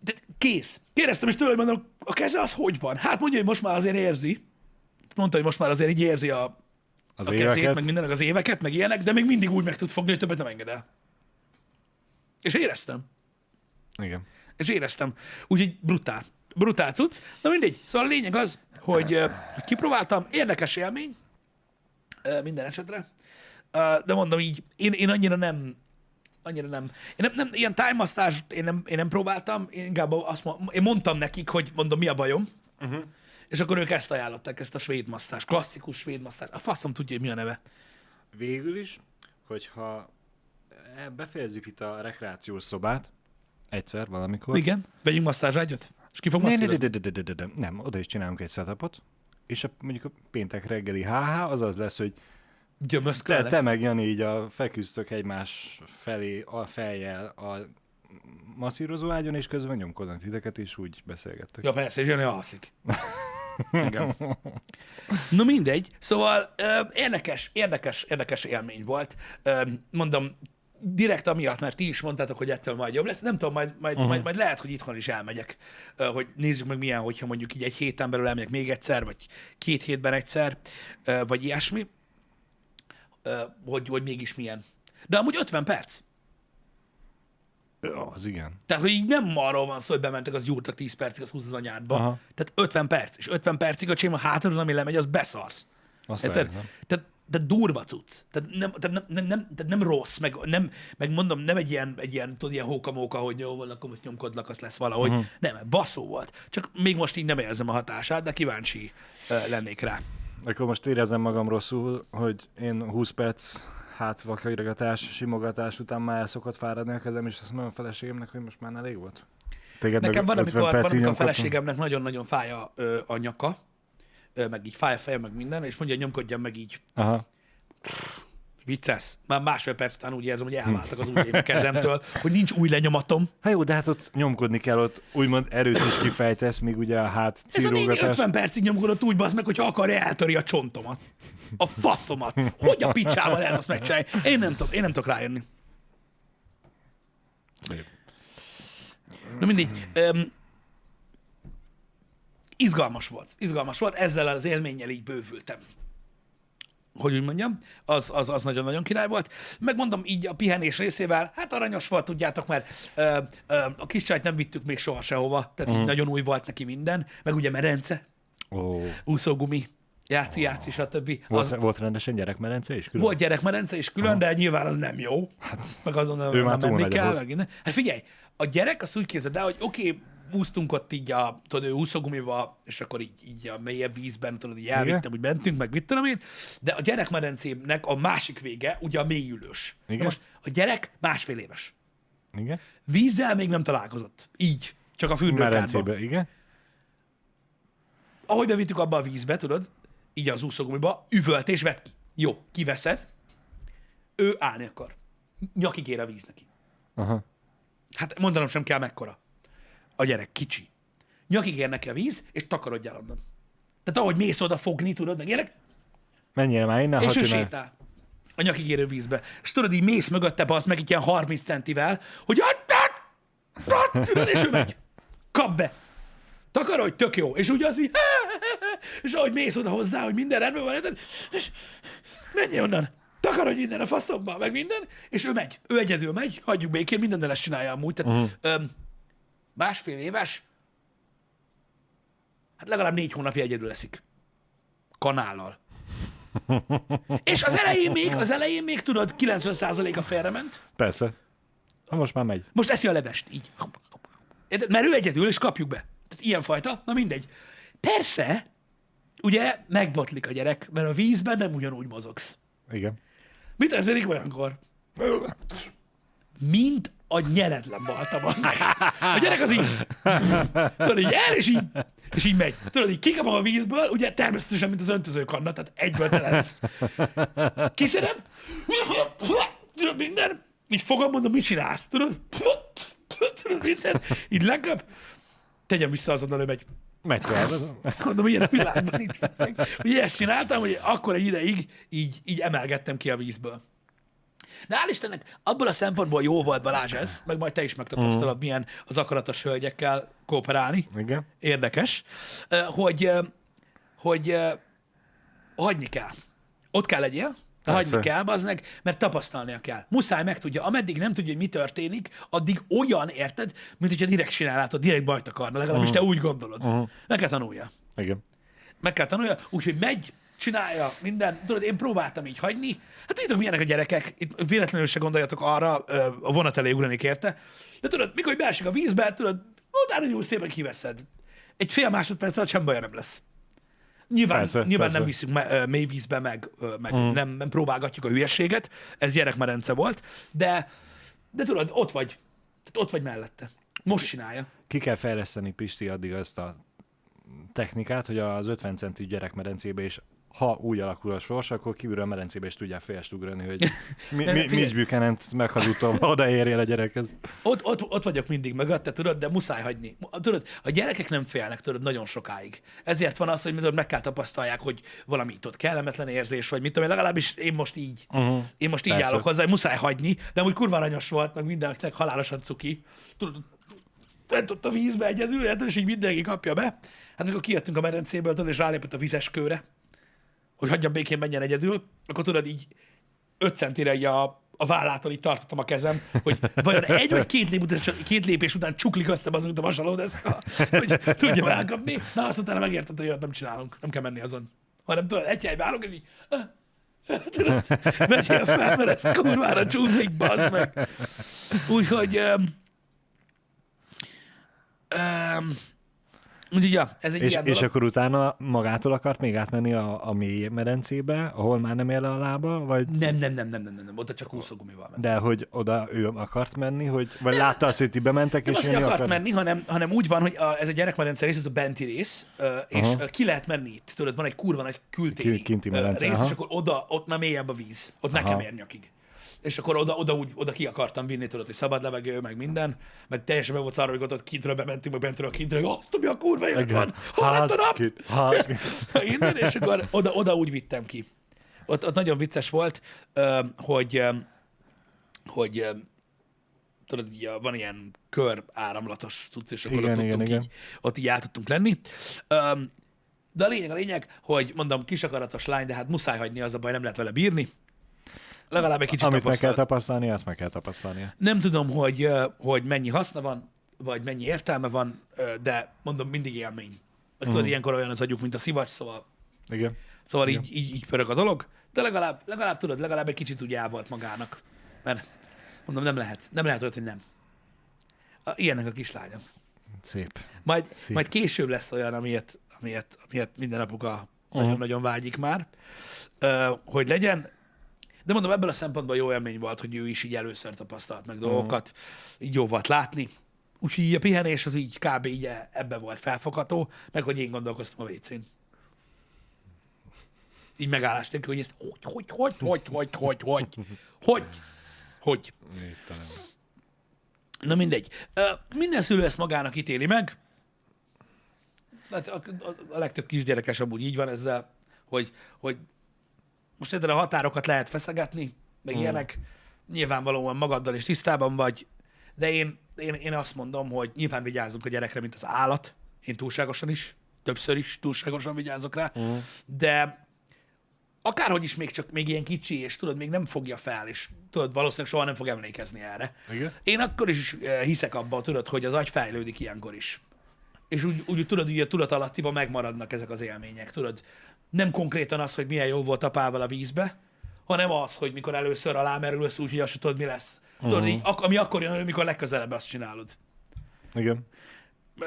de kész. Kérdeztem is tőle, hogy mondom, a keze az hogy van? Hát mondja, hogy most már azért érzi. Mondta, hogy most már azért így érzi a, Az a kezét, éveket. meg mindenek az éveket, meg ilyenek, de még mindig úgy meg tud fogni, hogy többet nem enged el. És éreztem. Igen. És éreztem. Úgyhogy brutál. Brutál cucc. Na mindegy. Szóval a lényeg az, hogy kipróbáltam. Érdekes élmény. Minden esetre. De mondom így, én, én annyira nem annyira nem. Én nem, nem ilyen time massage én nem, én nem próbáltam, én inkább azt én mondtam nekik, hogy mondom, mi a bajom, uh-huh. és akkor ők ezt ajánlották, ezt a svéd masszás, klasszikus svéd masszás. A faszom tudja, hogy mi a neve. Végül is, hogyha e- befejezzük itt a rekreációs szobát, egyszer, valamikor. Igen? Vegyünk masszázságyat? És ki fog masszírozni? nem, oda is csinálunk egy setupot, és a, mondjuk a péntek reggeli HH az az lesz, hogy te, te meg Jani így a feküztök egymás felé a fejjel a masszírozó ágyon, és közben nyomkodnak titeket, és úgy beszélgettek. Ja persze, és Jani alszik. Igen. No mindegy. Szóval ö, érdekes, érdekes, érdekes élmény volt. Ö, mondom, direkt amiatt, mert ti is mondtátok, hogy ettől majd jobb lesz. Nem tudom, majd, majd, uh-huh. majd, majd lehet, hogy itthon is elmegyek, hogy nézzük meg milyen, hogyha mondjuk így egy héten belül elmegyek még egyszer, vagy két hétben egyszer, vagy ilyesmi, hogy, hogy mégis milyen. De amúgy 50 perc. Ja, az igen. Tehát, hogy így nem arról van szó, hogy bementek, az gyúrtak 10 percig, az 20 az anyádba. Aha. Tehát 50 perc. És 50 percig a cséma hátadon, ami lemegy, az beszarsz. Azt lehet, nem? Tehát, de durva cucc. Tehát nem, tehát nem, nem, nem, tehát nem rossz, meg, nem, meg mondom, nem egy ilyen, egy ilyen, tudod, ilyen hókamóka, hogy jó, van, akkor most nyomkodlak, az lesz valahogy. Uh-huh. Nem, baszó volt. Csak még most így nem érzem a hatását, de kíváncsi uh, lennék rá. Akkor most érezem magam rosszul, hogy én 20 perc hátvakairatás, simogatás után már el szokott fáradni a kezem, és azt mondom a feleségemnek, hogy most már elég volt. Téged Nekem van, 50 amikor, van, amikor a feleségemnek nagyon-nagyon fáj a, ö, a nyaka, meg így fáj a feje, meg minden, és mondja, hogy nyomkodjam meg így Aha. Vicces. Már másfél perc után úgy érzem, hogy elváltak az ujjaim a kezemtől, hogy nincs új lenyomatom. Hát jó, de hát ott nyomkodni kell, ott úgymond erőt is kifejtesz, míg ugye a hát Ez a néni círógatás. 50 percig nyomkodott úgy, bazd meg, hogyha akarja, eltöri a csontomat. A faszomat. Hogy a picsával lehet azt megcsinálni? Én nem tudok, én nem tudok rájönni. Na mindegy. Um, izgalmas volt. Izgalmas volt. Ezzel az élménnyel így bővültem. Hogy úgy mondjam, az, az, az nagyon-nagyon király volt. Megmondom így a pihenés részével, hát aranyos volt, tudjátok, mert ö, ö, a kis csajt nem vittük még soha sehova, tehát így nagyon új volt neki minden, meg ugye merence, Ó, úszógumi, játszi, játszi, stb. volt, Az, volt rendesen gyerekmerence is? Külön? volt gyerekmerence is külön, de nyilván az nem jó. Hát, meg azon ő már menni kell. Meg. Hát figyelj, a gyerek azt úgy képzeld el, hogy oké, okay, úsztunk ott így a, tudod, ő úszógumiba, és akkor így, így a mélyebb vízben, tudod, így elvittem, úgy mentünk, meg mit tudom én, de a gyerekmedencének a másik vége ugye a mélyülős. Na Igen. most a gyerek másfél éves. Igen? Vízzel még nem találkozott. Így. Csak a fürdőkádban. Igen? ahogy bevittük abba a vízbe, tudod, így az úszógumiba, üvölt és vett ki. Jó, kiveszed, ő állni akar. Nyakig ér a víz neki. Aha. Hát mondanom sem kell mekkora. A gyerek kicsi. Nyakig ér neki a víz, és takarodjál onnan. Tehát ahogy mész oda fogni, tudod, meg ilyenek, Menjél már innen, és ő sétál. A nyakig érő vízbe. És tudod, így mész mögötte, az meg így ilyen 30 centivel, hogy hát, tudod, és ő megy. Kap be. takarodj, tök jó. És ugye az így, és ahogy mész oda hozzá, hogy minden rendben van, érted? menj onnan, takarodj innen a faszomba, meg minden, és ő megy. Ő egyedül megy, hagyjuk békén, mindennel ezt csinálja amúgy. Tehát, uh-huh. öm, másfél éves, hát legalább négy hónapja egyedül leszik. Kanállal. És az elején még, az elején még tudod, 90%-a félrement. Persze. Ha most már megy. Most eszi a levest, így. Mert ő egyedül, és kapjuk be. Tehát ilyenfajta, na mindegy. Persze, ugye megbotlik a gyerek, mert a vízben nem ugyanúgy mozogsz. Igen. Mi történik olyankor? Mint a nyeretlen baltam, az meg. A gyerek az így, tudod, így el, és így, és így megy. Tudod, így kikapom a vízből, ugye természetesen, mint az öntözőkanna, tehát egyből tele lesz. Kiszedem, tudod, minden, így fogom, mondom, mit csinálsz, tudod? Tudod, minden, így legkap, tegyem vissza azonnal, ő megy. Megy tovább. Mondom, ilyen a világban nincs. Ugye ezt csináltam, hogy akkor egy ideig így, így emelgettem ki a vízből. De hál' Istennek, abból a szempontból jó volt Balázs ez, meg majd te is megtapasztalod, milyen az akaratos hölgyekkel kooperálni. Igen. Érdekes, hogy, hogy hagyni kell. Ott kell legyél, de hagyni kell, bazd mert tapasztalnia kell. Muszáj megtudja. Ameddig nem tudja, hogy mi történik, addig olyan, érted, mint hogyha direkt csinálátod, direkt bajt akarna, legalábbis te úgy gondolod. Mhm. Meg kell tanulja Igen. meg kell tanulja, úgyhogy megy, csinálja minden. Tudod, én próbáltam így hagyni. Hát tudjátok, milyenek a gyerekek, itt véletlenül se gondoljatok arra, a vonat elé ugranék érte. De tudod, mikor hogy beesik a vízbe, tudod, utána nyúl szépen kiveszed. Egy fél másodperc alatt sem baja nem lesz. Nyilván, Persze, nyilván persze. nem viszünk me, mély vízbe, meg, meg mm. nem, nem próbálgatjuk a hülyességet, ez gyerekmerence volt, de, de tudod, ott vagy, tehát ott vagy mellette. Most csinálja. Ki kell fejleszteni Pisti addig azt a technikát, hogy az 50 centi gyerekmedencébe is ha úgy alakul a sors, akkor kívülről a medencébe is tudják fejest ugrani, hogy mi, mi. Mitch Buchanan-t meghazudtam, odaérjél a gyerekhez. Ott, ott, ott vagyok mindig mögötte, tudod, de muszáj hagyni. Tudod, a gyerekek nem félnek, tudod, nagyon sokáig. Ezért van az, hogy tudod, meg kell tapasztalják, hogy valami itt ott kellemetlen érzés, vagy mit tudom én, legalábbis én most így, uh-huh. én most így Persze. állok hozzá, hogy muszáj hagyni, de úgy kurva aranyos volt, meg mindenkinek halálosan cuki. Tudod, bent ott a vízbe egyedül, és így mindenki kapja be. Hát amikor kijöttünk a medencéből, és rálépett a vizes kőre, hogy hagyjam békén menjen egyedül, akkor tudod így 5 centire így a, a vállától így tartottam a kezem, hogy vajon egy vagy két, lép után, két lépés után csuklik össze az, mint a vasalódeszka, hogy tudjam elkapni. Na, azt utána megérted, hogy nem csinálunk, nem kell menni azon. Hanem tudod, egy helybe állunk, így, tudod, fel, mert ez kurvára csúszik, bazd meg. Úgyhogy, um, um, úgyhogy, ja, ez egy És, ilyen és dolog. akkor utána magától akart még átmenni a, a mély medencébe, ahol már nem ér le a lába, vagy Nem, nem, nem, nem, nem, nem, nem, oda csak úszógumival ment. de hogy oda ő akart menni, hogy, vagy látta azt, hogy ti bementek, Nem és jönni akart akar? menni, hanem, hanem úgy van, hogy a, ez a gyerekmedence rész, ez a benti rész, és Aha. ki lehet menni itt. Tudod, van egy kurva nagy kültéri Ki- kinti medence, rész, aha. és akkor oda, ott már mélyebb a víz. Ott nekem ér nyakig. És akkor oda, oda, úgy, oda ki akartam vinni, tudod, hogy szabad levegő, meg minden, meg teljesen be volt szarva, hogy ott kintről bementünk, meg bentről kintről, hogy azt mi a kurva élet van, a nap? ki- ház Minden, és akkor oda, oda úgy vittem ki. Ott, ott nagyon vicces volt, hogy, hogy tudod, így a- van ilyen kör áramlatos cucc, és akkor Igen, ott, igen, tudtunk igen. így, ott így át tudtunk lenni. De a lényeg a lényeg, hogy mondom, kisakaratos lány, de hát muszáj hagyni, az a baj, nem lehet vele bírni. Legalább egy kicsit Amit meg kell tapasztalni, azt meg kell tapasztalnia. Nem tudom, hogy, hogy mennyi haszna van, vagy mennyi értelme van, de mondom, mindig élmény. Meg Mhm. tudod, ilyenkor olyan az agyuk, mint a szivacs, szóval Igen. Szóval így, így, így pörög a dolog, de legalább, legalább tudod, legalább egy kicsit úgy el volt magának. Mert mondom, nem lehet, nem lehet olyat, hogy nem. A, ilyenek a kislányok. Szép. Majd, Szép. majd később lesz olyan, amiért, amiért, amiért minden apuka Mhm. nagyon-nagyon vágyik már, hogy legyen. De mondom, ebből a szempontból jó élmény volt, hogy ő is így először tapasztalt meg dolgokat, így jó volt látni. Úgyhogy a pihenés az így kb. így ebbe volt felfogható, meg hogy én gondolkoztam a WC-n. Így megállás nélkül, hogy ezt hogy, hogy, hogy, hogy, hogy, hogy, hogy, hogy, hogy. Na mindegy. Minden szülő ezt magának ítéli meg. Hát a, a, a legtöbb kisgyerekes amúgy így van ezzel, hogy, hogy most érted, a határokat lehet feszegetni, meg mm. ilyenek. Nyilvánvalóan magaddal is tisztában vagy, de én, én, én azt mondom, hogy nyilván vigyázzunk a gyerekre, mint az állat, Én túlságosan is, többször is túlságosan vigyázok rá, Mhm. de akárhogy is még csak még ilyen kicsi, és tudod, még nem fogja fel, és tudod, valószínűleg soha nem fog emlékezni erre. Igen. Én akkor is eh, hiszek abban, tudod, hogy az agy fejlődik ilyenkor is. És úgy, úgy tudod, hogy a tudatalattiban megmaradnak ezek az élmények, tudod. Nem konkrétan az, hogy milyen jó volt a pával a vízbe, hanem az, hogy mikor először alámerülsz, úgy, hogy azt tudod, mi lesz. Tudod, Mhm. így, ak- ami akkor jön elő, mikor legközelebb azt csinálod. Igen.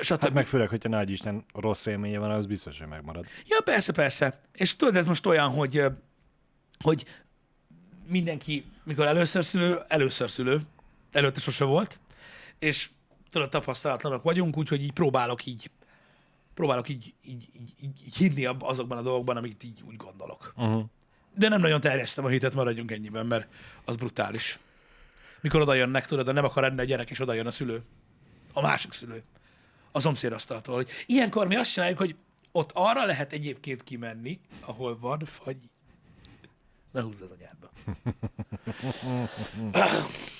Stb. Hát meg főleg, hogyha nagy Isten rossz élménye van, az biztos, hogy megmarad. Ja, persze, persze. És tudod, ez most olyan, hogy, hogy mindenki, mikor először szülő, először szülő, előtte sose volt, és tudod, tapasztalatlanok vagyunk, úgyhogy így próbálok így, próbálok így, így, így, így, hinni azokban a dolgokban, amit így úgy gondolok. Uh-huh. De nem nagyon terjesztem a hitet, maradjunk ennyiben, mert az brutális. Mikor oda jönnek, tudod, de nem akar enni a gyerek, és oda jön a szülő. A másik szülő. A szomszédasztaltól. Hogy ilyenkor mi azt csináljuk, hogy ott arra lehet egyébként kimenni, ahol van fagy. Ne húzz az anyádba.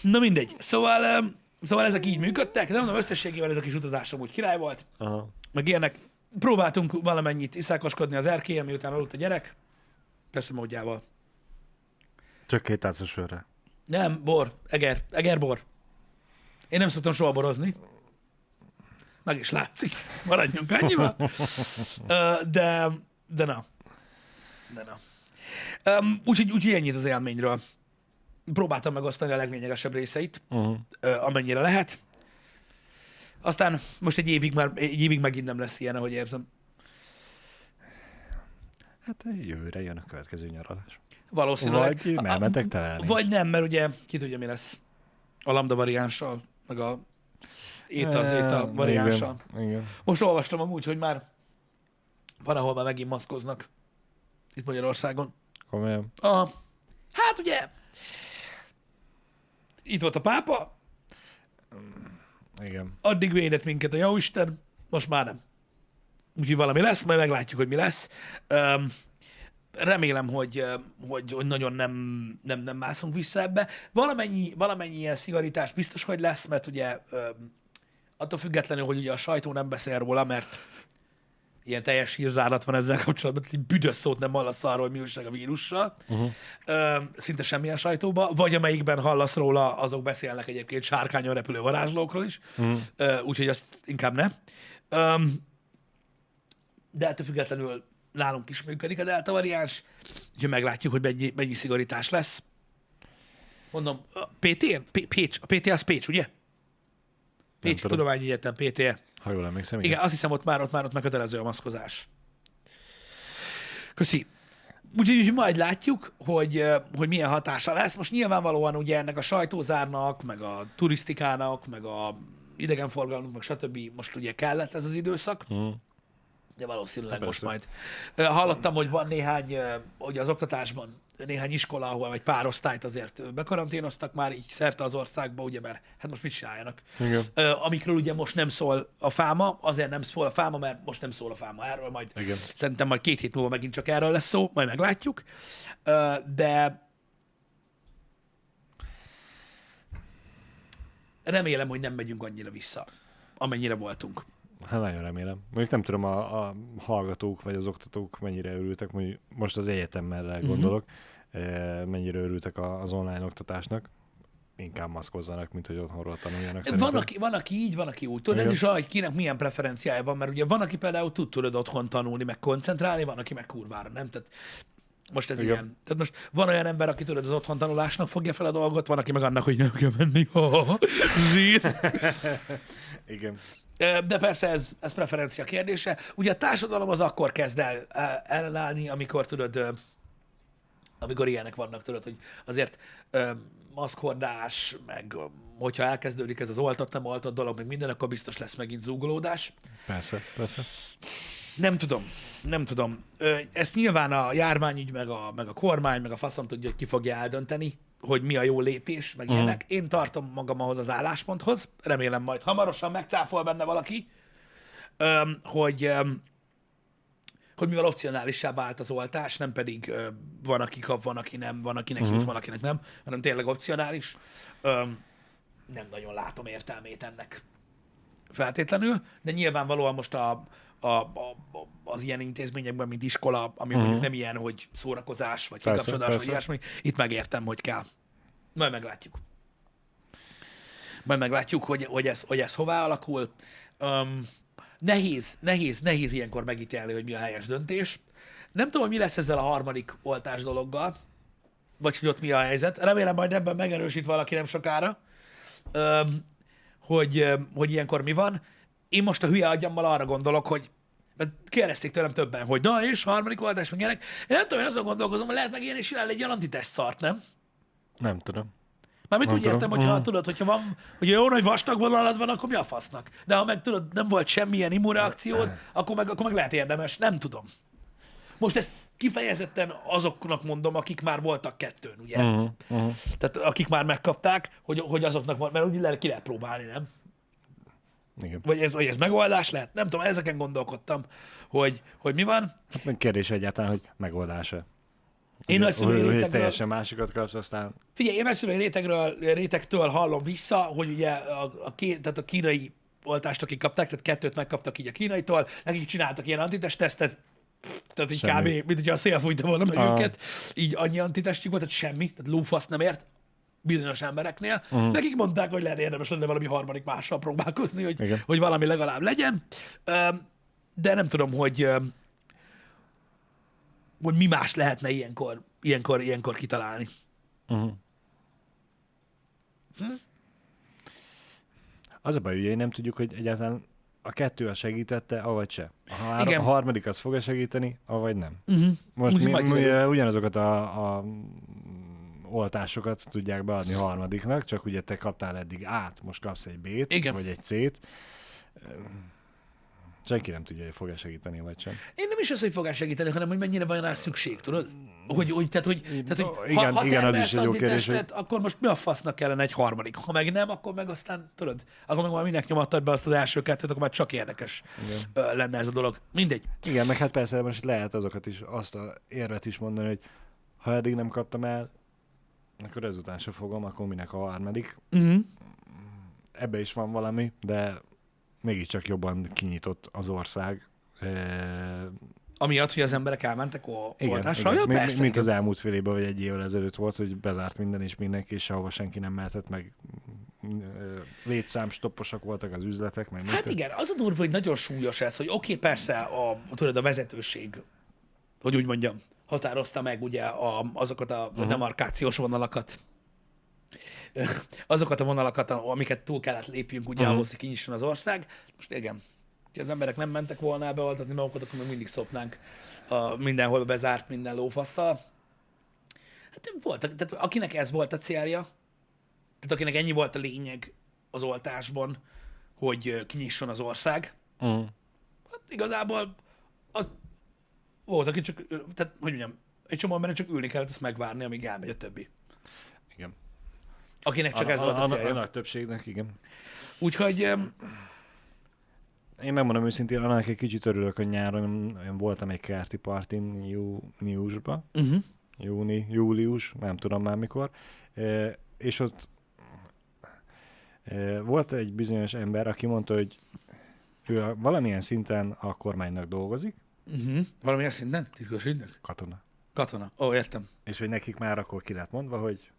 Na mindegy. Szóval, szóval ezek így működtek, de mondom, összességében ez a kis utazás amúgy király volt, Aha. meg ilyenek. Próbáltunk valamennyit iszákoskodni az erkélyen, miután aludt a gyerek. Persze módjával. Csak két tálcos sörre. Nem, bor, eger, egerbor. Én nem szoktam soha borozni. Meg is látszik, maradjunk annyiba. Ö, De, de na. De na. Um, úgyhogy, úgyhogy ennyit az élményről. Próbáltam megosztani a leglényegesebb részeit, Uh-huh. amennyire lehet. Aztán most egy évig, már, egy évig megint nem lesz ilyen, ahogy érzem. Hát jövőre jön a következő nyaralás. Valószínűleg. Vagy elmentek telelni. Vagy nem, mert ugye ki tudja, mi lesz a lambda variánssal, meg a éta az éta variánssal. Igen, igen. Most olvastam amúgy, hogy már van, ahol már megint maszkoznak itt Magyarországon. Komolyan. Aha. Hát ugye, itt volt a pápa, Igen. addig védett minket a jóisten, most már nem. Úgyhogy valami lesz, majd meglátjuk, hogy mi lesz. Um, remélem, hogy, hogy, hogy nagyon nem, nem, nem mászunk vissza ebbe. Valamennyi, valamennyi ilyen szigorítás biztos, hogy lesz, mert ugye attól függetlenül, hogy ugye a sajtó nem beszél róla, mert ilyen teljes hírzárat van ezzel kapcsolatban, hogy büdös szót nem hallasz arról, hogy mi újság a vírussal. Uh-huh. Ö, szinte semmilyen sajtóba, vagy amelyikben hallasz róla, azok beszélnek egyébként sárkányon repülő varázslókról is, uh-huh. Úgyhogy azt inkább ne. De ettől függetlenül nálunk is működik a delta variáns, úgyhogy meglátjuk, hogy mennyi, mennyi szigorítás lesz. Mondom, a PT? P- Pécs, a PT az Pécs, ugye? Pécs tudom. Tudományi Egyetem, PTE. Ha jól emlékszem, Igen, azt hiszem, ott már ott már ott megkötelező a maszkozás. Köszi. Úgyhogy úgy majd látjuk, hogy, hogy milyen hatása lesz. Most nyilvánvalóan ugye ennek a sajtózárnak, meg a turisztikának, meg a idegenforgalomnak, meg stb. most ugye kellett ez az időszak. Mhm. De valószínűleg Hát most persze. majd. Hallottam, hogy van néhány, hogy az oktatásban néhány iskola, ahol egy pár osztályt azért bekaranténoztak már így szerte az országba, ugye, mert hát most mit csináljanak? Igen. Ö, Amikről ugye most nem szól a fáma, azért nem szól a fáma, mert most nem szól a fáma erről, majd Igen. szerintem majd két hét múlva megint csak erről lesz szó, majd meglátjuk. Ö, De remélem, hogy nem megyünk annyira vissza, amennyire voltunk. Hát nagyon remélem. Mondjuk nem tudom, a, a hallgatók vagy az oktatók mennyire örültek, mondjuk most az egyetemmelre Mhm. gondolok, eh, mennyire örültek az online oktatásnak. Inkább maszkozzanak, mint hogy otthonról tanuljanak. Van aki, van, aki így, van, aki úgy. Tudod, ez is olyan, hogy kinek milyen preferenciája van, mert ugye van, aki például tud tudod otthon tanulni, meg koncentrálni, van, aki meg kurvára nem. Tehát most ez Igen. ilyen. Tehát most van olyan ember, aki tudod, az otthon tanulásnak fogja fel a dolgot, van, aki meg annak, hogy nem kell menni. Zsír. Igen. De persze ez, ez preferencia kérdése. Ugye a társadalom az akkor kezd el el- ellenállni, amikor tudod, amikor ilyenek vannak, tudod, hogy azért ö, maszkhordás, meg hogyha elkezdődik ez az oltott, nem oltott dolog, meg minden, akkor biztos lesz megint zúgolódás. Persze, persze. Nem tudom, nem tudom. Ezt nyilván a járványügy, meg a, meg a kormány, meg a faszom tudja, hogy ki fogja eldönteni, hogy mi a jó lépés, meg Mhm. ilyenek. Én tartom magam ahhoz az állásponthoz, remélem majd hamarosan megcáfol benne valaki, öm, hogy, öm, hogy mivel opcionálissá vált az oltás, nem pedig ö, van, aki kap, van, aki nem, van, akinek Mhm. jut, van, akinek nem, hanem tényleg opcionális. Öm, nem nagyon látom értelmét ennek. feltétlenül, de nyilvánvalóan most a, a, a, az ilyen intézményekben, mint iskola, ami uh-huh. mondjuk nem ilyen, hogy szórakozás, vagy. Persze, kikapcsolódás, vagy persze. ilyesmi, itt megértem, hogy kell. Majd meglátjuk. Majd meglátjuk, hogy, hogy, ez, hogy ez hová alakul. Um, nehéz, nehéz, nehéz ilyenkor megítélni, hogy mi a helyes döntés. Nem tudom, hogy mi lesz ezzel a harmadik oltás dologgal, vagy hogy ott mi a helyzet. Remélem majd ebben megerősít valaki nem sokára, hogy, hogy ilyenkor mi van. Én most a hülye agyammal arra gondolok, hogy mert kérdezték tőlem többen, hogy na és harmadik oltás, meg ilyenek. Én nem tudom, én azon gondolkozom, hogy lehet meg ilyen és csinálni egy olyan antitest szart, nem? Nem tudom. Mármint úgy Nem értem, tudom. hogyha Mhm. tudod, hogyha van, hogy jó nagy vastag vonalad van, akkor mi a fasznak? De ha meg tudod, nem volt semmilyen immunreakciód, akkor meg, akkor meg lehet érdemes, nem tudom. Most ezt kifejezetten azoknak mondom, akik már voltak kettőn, ugye? Uh-huh. Uh-huh. Tehát akik már megkapták, hogy, hogy azoknak van, mert úgy lehet, ki lehet próbálni, nem? Igen. Vagy ez, vagy ez megoldás lehet? Nem tudom, ezeken gondolkodtam, hogy, hogy mi van. Hát kérdés egyáltalán, hogy megoldása. Én nagyszülői rétegről, teljesen másikat kapsz, aztán figyelj, én nagyszülői rétegről, rétegtől hallom vissza, hogy ugye a, a, ké, tehát a kínai oltást, akik kapták, tehát kettőt megkaptak így a kínaitól, nekik csináltak ilyen antitest tesztet, tehát így Semmi. kb. mint hogyha a szél fújta volna meg Aha. őket, így annyi antitestjük volt, tehát semmi, tehát lófasz nem ért bizonyos embereknél. Uh-huh. Nekik mondták, hogy lehet érdemes lenne valami harmadik mással próbálkozni, hogy, Igen. hogy valami legalább legyen. De nem tudom, hogy, hogy mi más lehetne ilyenkor, ilyenkor, ilyenkor kitalálni. Uh-huh. Az a baj, ugye nem tudjuk, hogy egyáltalán a kettő az segítette, avagy se. A, három, Igen. a harmadik az fog-e segíteni, avagy nem. Uh-huh. Most mi, mi ugyanazokat a, a oltásokat tudják beadni harmadiknak, csak ugye te kaptál eddig át, most kapsz egy B-t, Igen. vagy egy C-t. Senki nem tudja, hogy fog-e segíteni, vagy sem. Én nem is az, hogy fogás segíteni, hanem hogy mennyire van rá szükség, tudod? Hogy, hogy, tehát, hogy, tehát, hogy Igen, ha, ha igen, az is egy jó kérdés, antitestet, akkor most mi a fasznak kellene egy harmadik? Ha meg nem, akkor meg aztán, tudod, akkor meg már minek nyomattad be azt az első kettőt, akkor már csak érdekes ö, lenne ez a dolog. Mindegy. Igen, meg hát persze most lehet azokat is, azt a érvet is mondani, hogy ha eddig nem kaptam el, akkor ezután se fogom, akkor minek a harmadik. Uh-huh. Ebbe is van valami, de mégiscsak jobban kinyitott az ország. E, Amiatt, hogy az emberek elmentek o- igen, oltásra. igen. Ja, persze, mint igen. az elmúlt fél évben, vagy egy évvel ezelőtt volt, hogy bezárt minden és mindenki, és ahova senki nem mehetett, meg létszámstopposak voltak az üzletek, meg Hát igen, az a durva, hogy nagyon súlyos ez, hogy oké, okay, persze a, tudod, a vezetőség, hogy úgy mondjam, határozta meg ugye a, azokat a uh-huh. demarkációs vonalakat, azokat a vonalakat, amiket túl kellett lépjünk ugye uh-huh. ahhoz, hogy kinyisson az ország. Most igen, ha az emberek nem mentek volna beoltatni magukat, akkor még mindig szopnánk a mindenhol bezárt minden lófasszal. Hát voltak, tehát akinek ez volt a célja, tehát akinek ennyi volt a lényeg az oltásban, hogy kinyisson az ország, Uh-huh. hát igazából az volt, aki csak, tehát hogy mondjam, egy csomó embernek csak ülni kellett ezt megvárni, amíg elmegy a többi. Igen. Akinek csak A- ez volt a a, a, célja. a nagy többségnek, igen. Úgyhogy Én megmondom őszintén, annak egy kicsit örülök, hogy nyáron én voltam egy kerti partin júniusban, uh-huh. júni, július, nem tudom már mikor, e, és ott e, volt egy bizonyos ember, aki mondta, hogy ő a, valamilyen szinten a kormánynak dolgozik, Uh-huh. Valamilyen szinten? Titkos ügynök? katona. Katona. Ó, értem. És hogy nekik már akkor ki lett mondva, hogy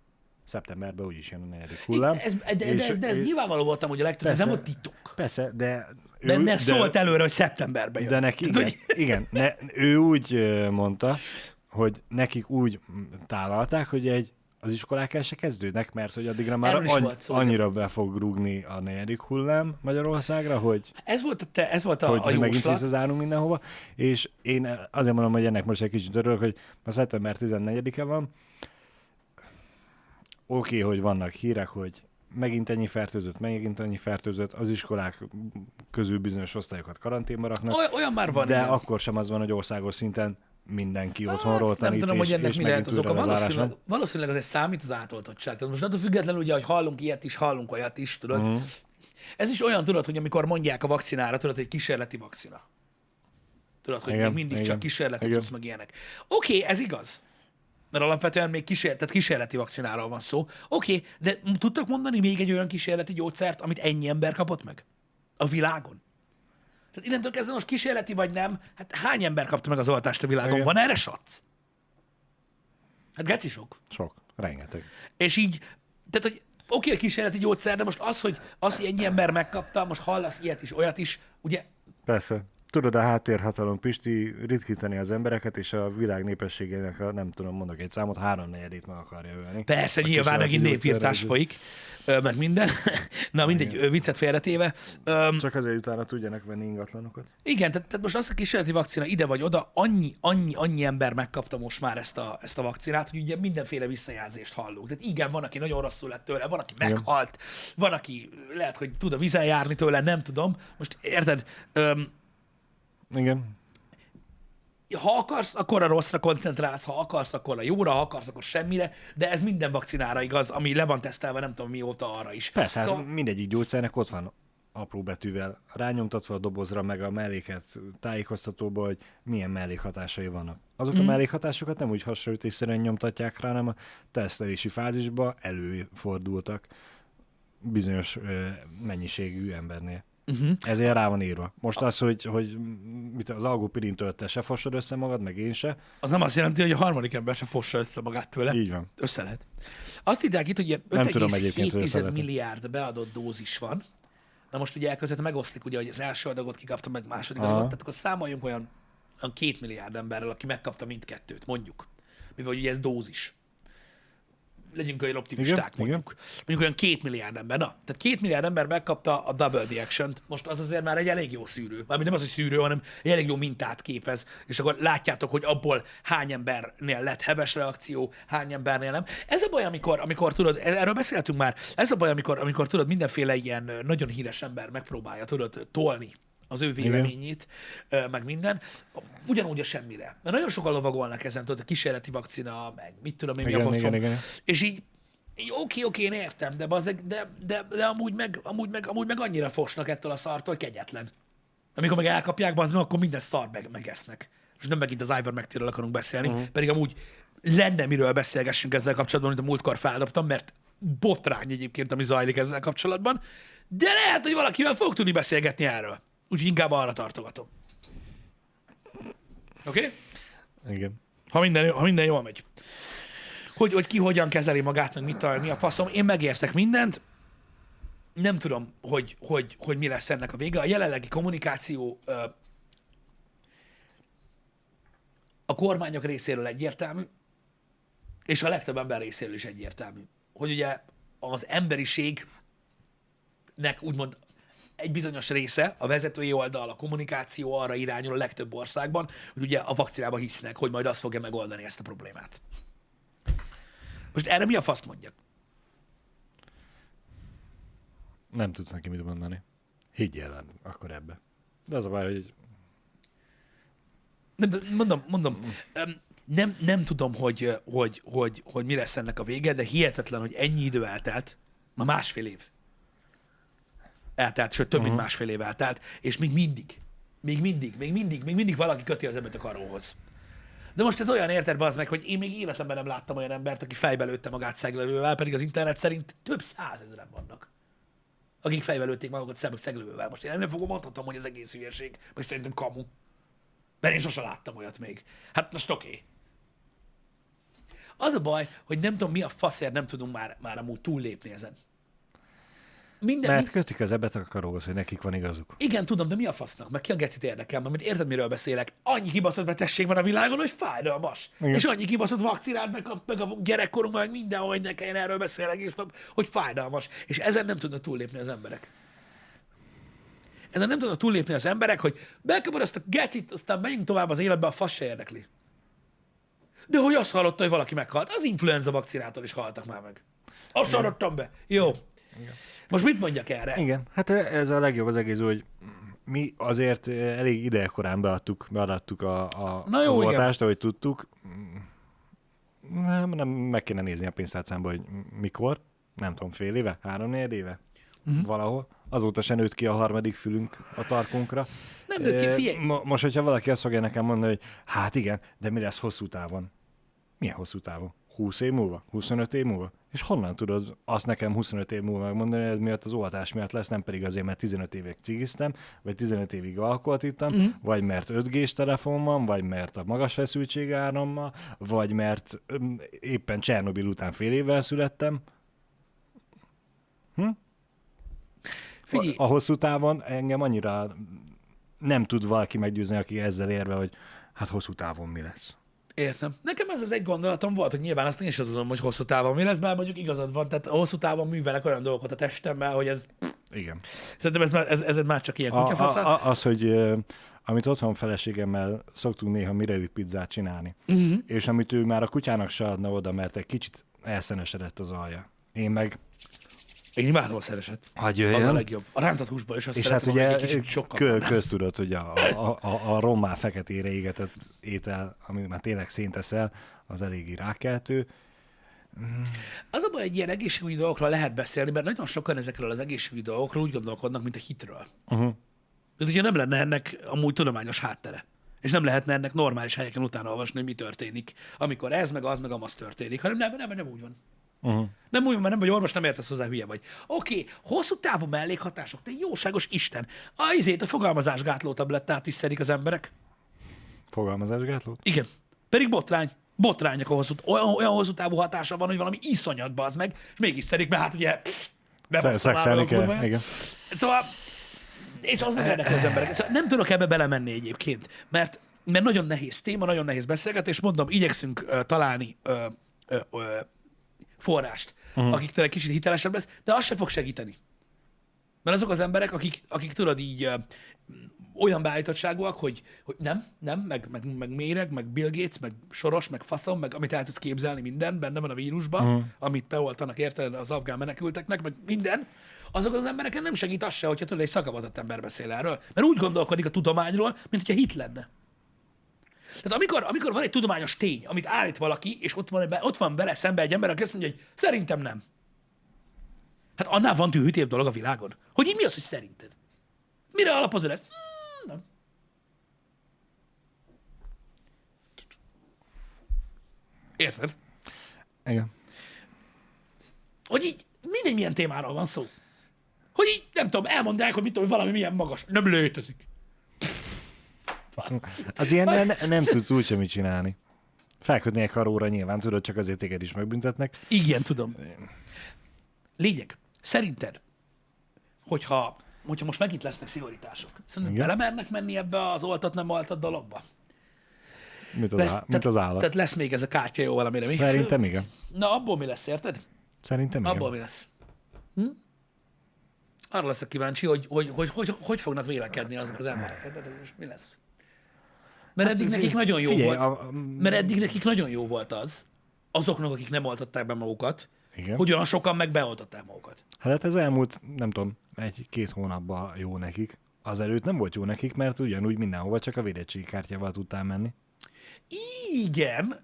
szeptemberben úgyis jön a negyedik hullám. Ez, de, de, És- de, de ez és- nyilvánvaló voltam, hogy a legtöbb, ez nem Persze. volt titok. Persze, de... De, ő- mert szólt előre, hogy szeptemberben jön. De neki, igen, igen ne, ő úgy mondta, hogy nekik úgy tálalták, hogy egy az iskolák el se kezdődnek, mert hogy addigra már any, szó, annyira be fog rúgni a negyedik hullám Magyarországra, hogy, Ez volt a, te, ez volt a, hogy, a hogy megint visszazárunk mindenhova, és én azért mondom, hogy ennek most egy kicsit örülök, hogy ma szeptember 14-e van, oké, okay, hogy vannak hírek, hogy megint ennyi fertőzött, megint ennyi fertőzött, az iskolák közül bizonyos osztályokat karanténba raknak, Oly- Olyan már van, de igen. akkor sem az van, hogy országos szinten mindenki otthonról Hát, nem tanít, tudom, és, hogy ennek mi lehet az oka. Valószínűleg, van. valószínűleg az egy számít az átoltottság. Tehát most attól függetlenül, ugye, hogy hallunk ilyet is, hallunk olyat is, tudod. Uh-huh. Ez is olyan, tudod, hogy amikor mondják a vakcinára, tudod, hogy kísérleti vakcina. Tudod, hogy Igen, még mindig igen, csak kísérleti cucc, meg ilyenek. Oké, okay, ez igaz. Mert alapvetően még kísér, tehát kísérleti vakcináról van szó. Oké, okay, de tudtok mondani még egy olyan kísérleti gyógyszert, amit ennyi ember kapott meg? a világon. Tehát innentől kezdve most kísérleti vagy nem, hát hány ember kapta meg az oltást a világon? Igen. Van erre sac? Hát geci sok. Sok. Rengeteg. És így, tehát, hogy oké, a kísérleti gyógyszer, de most az, hogy, az, hogy ennyi ember megkapta, most hallasz ilyet is, olyat is, ugye Persze. Tudod, a háttérhatalom, Pisti, ritkítani az embereket, és a világ népességének, a, nem tudom, mondok egy számot, háromnegyedét meg akarja ölni. Persze, nyilván megint népírtás folyik, meg minden. Na mindegy, ö, viccet félretéve. Csak azért utána tudjanak venni ingatlanokat. Igen, tehát, tehát most az a kísérleti vakcina ide vagy oda, annyi, annyi, annyi ember megkapta most már ezt a, ezt a vakcinát, hogy ugye mindenféle visszajelzést hallunk. Tehát igen, van, aki nagyon rosszul lett tőle, van, aki meghalt, van, aki lehet, hogy tud a vizen járni tőle, nem tudom. Most érted, öm, Igen. ha akarsz, akkor a rosszra koncentrálsz, ha akarsz, akkor a jóra, ha akarsz, akkor semmire, de ez minden vakcinára igaz, ami le van tesztelve, nem tudom mióta arra is. Persze, szóval, hát mindegyik gyógyszernek ott van apró betűvel rányomtatva a dobozra, meg a melléket tájékoztatóba, hogy milyen mellékhatásai vannak. Azok Mhm. mm. a mellékhatásokat nem úgy hasonlítésszerűen nyomtatják rá, hanem a tesztelési fázisba előfordultak bizonyos ö, mennyiségű embernél. Uh-huh. Ezért rá van írva. Most az, hogy, hogy mit, az algopirintől te se fosod össze magad, meg én se, az nem azt jelenti, hogy a harmadik ember se fossa össze magát tőle. így van. Össze lehet. Azt írják itt, hogy ilyen Nem tudom egyébként, hogy össze 5,7 lehet. milliárd beadott dózis van. Na most ugye elkezdett megoszlik, ugye, hogy az első adagot kikapta, meg második Aha. adagot, tehát akkor számoljunk olyan, olyan két milliárd emberrel, aki megkapta mindkettőt, mondjuk. Mivel ugye ez dózis. Legyünk olyan optimisták, Igen, mondjuk. Mondjuk olyan két milliárd ember. Na, tehát két milliárd ember megkapta a double the. Most az azért már egy elég jó szűrő. Mármint nem az, hogy szűrő, hanem egy elég jó mintát képez. És akkor látjátok, hogy abból hány embernél lett heves reakció, hány embernél nem. Ez a baj, amikor, amikor tudod, erről beszéltünk már, ez a baj, amikor, amikor tudod, mindenféle ilyen nagyon híres ember megpróbálja, tudod, tolni az ő véleményét, ö, meg minden, ugyanúgy a semmire. Mert nagyon sokan lovagolnak ezen, tudod, a kísérleti vakcina, meg mit tudom én, mi a Igen, faszom. igen, igen. És így, így oké, oké, én értem, de, bazzeg, de, de, de amúgy, meg, amúgy, meg, amúgy meg annyira fosnak ettől a szartól, hogy kegyetlen. Amikor meg elkapják, bazd meg, akkor minden szar meg, megesznek. És nem megint az Ivermectinről akarunk beszélni, uh-huh. pedig amúgy lenne miről beszélgessünk ezzel kapcsolatban, amit a múltkor feldobtam, mert botrány egyébként, ami zajlik ezzel kapcsolatban, de lehet, hogy valakivel fogok tudni beszélgetni erről. Úgyhogy inkább arra tartogatom. Oké? Okay? Igen. Ha minden, ha minden jól megy. Hogy, hogy ki hogyan kezeli magát, meg mit, a- mi a faszom. Én megértek mindent. Nem tudom, hogy, hogy, hogy mi lesz ennek a vége. A jelenlegi kommunikáció ö, a kormányok részéről egyértelmű, és a legtöbb ember részéről is egyértelmű. Hogy ugye az emberiségnek úgymond egy bizonyos része, a vezetői oldal, a kommunikáció arra irányul a legtöbb országban, hogy ugye a vakcinába hisznek, hogy majd az fogja megoldani ezt a problémát. Most erre mi a faszt mondjak? Nem tudsz neki mit mondani. Higgyél el akkor ebbe. De az a baj, hogy Nem, mondom, mondom, nem, nem tudom, hogy, hogy, hogy, hogy mi lesz ennek a vége, de hihetetlen, hogy ennyi idő eltelt, ma másfél év eltelt, sőt több, mint másfél év eltelt, és még mindig, még mindig, még mindig, még mindig valaki köti az embert a karóhoz. De most ez olyan érted, az meg, hogy én még életemben nem láttam olyan embert, aki fejbe lőtte magát szeglővel, pedig az internet szerint több százezren vannak akik fejbe lőtték magukat szemük szeglővel. Most én ennél fogom mondhatom, hogy ez egész hülyeség, meg szerintem kamu. Mert én sosem láttam olyat még. Hát most oké. Okay. Az a baj, hogy nem tudom, mi a faszért nem tudunk már, már amúgy túllépni ezen. Minden, mert mind, kötik az ebbet a karóhoz, hogy nekik van igazuk. igen, tudom, de mi a fasznak? Meg ki a gecit érdekel? Mert érted, miről beszélek? Annyi kibaszott betegség van a világon, hogy fájdalmas. Igen. Igen. És annyi kibaszott vakcinát, meg a, meg a gyerekkorunk, meg mindenhol, hogy ne kelljen erről beszélni egész nap, hogy fájdalmas. És ezen nem tudnak túllépni az emberek. Ezen nem tudnak túllépni az emberek, hogy bekapod azt a gecit, aztán menjünk tovább az életbe, a fasz se érdekli. De hogy azt hallotta, hogy valaki meghalt, az influenza vakcinától is haltak már meg. Azt sarottam be. Jó. Most mit mondjak erre? Igen, hát ez a legjobb az egész, hogy mi azért elég idejekorán beadtuk, beadattuk a, a, Na jó, az oltást, ahogy tudtuk. Nem, nem, meg kéne nézni a pénztárcámba, hogy mikor. Nem tudom, fél éve? Három négy éve? Uh-huh. Valahol. Azóta se nőtt ki a harmadik fülünk a tarkunkra. Nem nőtt ki, Eh, figyelj. mo- most, hogyha valaki azt fogja nekem mondani, hogy hát igen, de mi lesz hosszú távon? Milyen hosszú távon? 20 év múlva? 25 év múlva? És honnan tudod azt nekem 25 év múlva megmondani, hogy ez miatt az oltás miatt lesz, nem pedig azért, mert 15 évig cigiztem, vagy 15 évig alkoholt ittam, mm. vagy mert 5G-s telefon van, vagy mert a magas feszültség árammal, vagy mert öm, éppen Csernobil után fél évvel születtem. Figyelj, A hosszú távon engem annyira nem tud valaki meggyőzni, aki ezzel érve, hogy hát hosszú távon mi lesz. Értem. Nekem ez az egy gondolatom volt, hogy nyilván azt én sem tudom, hogy hosszú távon mi lesz, bár mondjuk igazad van, tehát hosszú távon művelek olyan dolgokat a testemmel, hogy ez, Igen. szerintem ez, már, ez, ez már csak ilyen kutyafasza. az, hogy amit otthon feleségemmel szoktunk néha mirelit pizzát csinálni, uh-huh. és amit ő már a kutyának se adna oda, mert egy kicsit elszenesedett az alja. Én meg, Én imádom a szereset. hogy Az a legjobb. A rántott húsból is azt és hát ugye egy kicsit sokkal kö, hogy a, a, a, a rommá feketére égetett étel, ami már tényleg szénteszel, az eléggé rákeltő. Az a baj, egy ilyen egészségügyi dolgokról lehet beszélni, mert nagyon sokan ezekről az egészségügyi dolgokról úgy gondolkodnak, mint a hitről. Uh-huh. Mint hogyha nem lenne ennek amúgy tudományos háttere. És nem lehetne ennek normális helyeken utána olvasni, hogy mi történik, amikor ez, meg az, meg amaz történik, hanem nem, nem, nem úgy van. Uh-huh. Nem úgy mert nem vagy orvos, nem értesz hozzá, hülye vagy. Oké, okay, hosszú távú mellékhatások, te jóságos Isten. A izét, a fogalmazásgátló tablettát is szedik az emberek. Fogalmazásgátlót? Igen. Pedig botrány. Botrányok a hosszú, olyan, olyan hosszú távú hatása van, hogy valami iszonyatba az meg, és mégis szedik, mert hát ugye Szexelni kell, igen. Szóval, és az nem érdekli az embereket. Szóval nem tudok ebbe belemenni egyébként, mert, mert nagyon nehéz téma, nagyon nehéz beszélgetés. Mondom, igyekszünk uh, találni uh, uh, uh, forrást, uh-huh. akiktől egy kicsit hitelesebb lesz, de az se fog segíteni. Mert azok az emberek, akik, akik tudod így uh, olyan beállítottságúak, hogy, hogy nem, nem, meg, meg, meg méreg, meg Bill Gates, meg Soros, meg faszom, meg amit el tudsz képzelni, minden benne van a vírusban, uh-huh. amit beoltanak érted az afgán menekülteknek, meg minden, azok az embereken nem segít az se, hogyha tudod, egy szakavatott ember beszél erről. Mert úgy gondolkodik a tudományról, mint hogyha hit lenne. Tehát amikor, amikor van egy tudományos tény, amit állít valaki, és ott van, ott van vele szembe egy ember, aki azt mondja, hogy szerintem nem. Hát annál van tűhűtébb dolog a világon. Hogy így mi az, hogy szerinted? Mire alapozod ezt? Mm, nem. Érted? Igen. Hogy így mindegy milyen témáról van szó. Hogy így, nem tudom, elmondják, hogy mit tudom, hogy valami milyen magas. Nem létezik. Az ilyen ne, nem tudsz úgy semmit csinálni. Felkötni egy karóra nyilván, tudod, csak azért téged is megbüntetnek. Igen, tudom. Lényeg. Szerinted, hogyha, hogyha most megint lesznek szigorítások, szerinted Igen. belemernek menni ebbe az oltat, nem oltat dologba? Mint az, Lesz, á, mint az állat. Tehát lesz még ez a kártya jó valamire. Mi? Szerintem igen. Na, abból mi lesz, érted? Szerintem igen. Abból mi lesz? Hm? Arra leszek kíváncsi, hogy hogy, hogy, hogy, hogy fognak vélekedni azok az emberek. Hát, ez most mi lesz? Mert eddig nekik nagyon jó Figyelj, volt. a- Mert eddig nekik nagyon jó volt az, azoknak, akik nem oltották be magukat, Igen. hogy olyan sokan meg beoltották magukat. Hát ez elmúlt, nem tudom, egy-két hónapban jó nekik. Azelőtt nem volt jó nekik, mert ugyanúgy mindenhova csak a védettségi kártyával tudtál menni. Igen,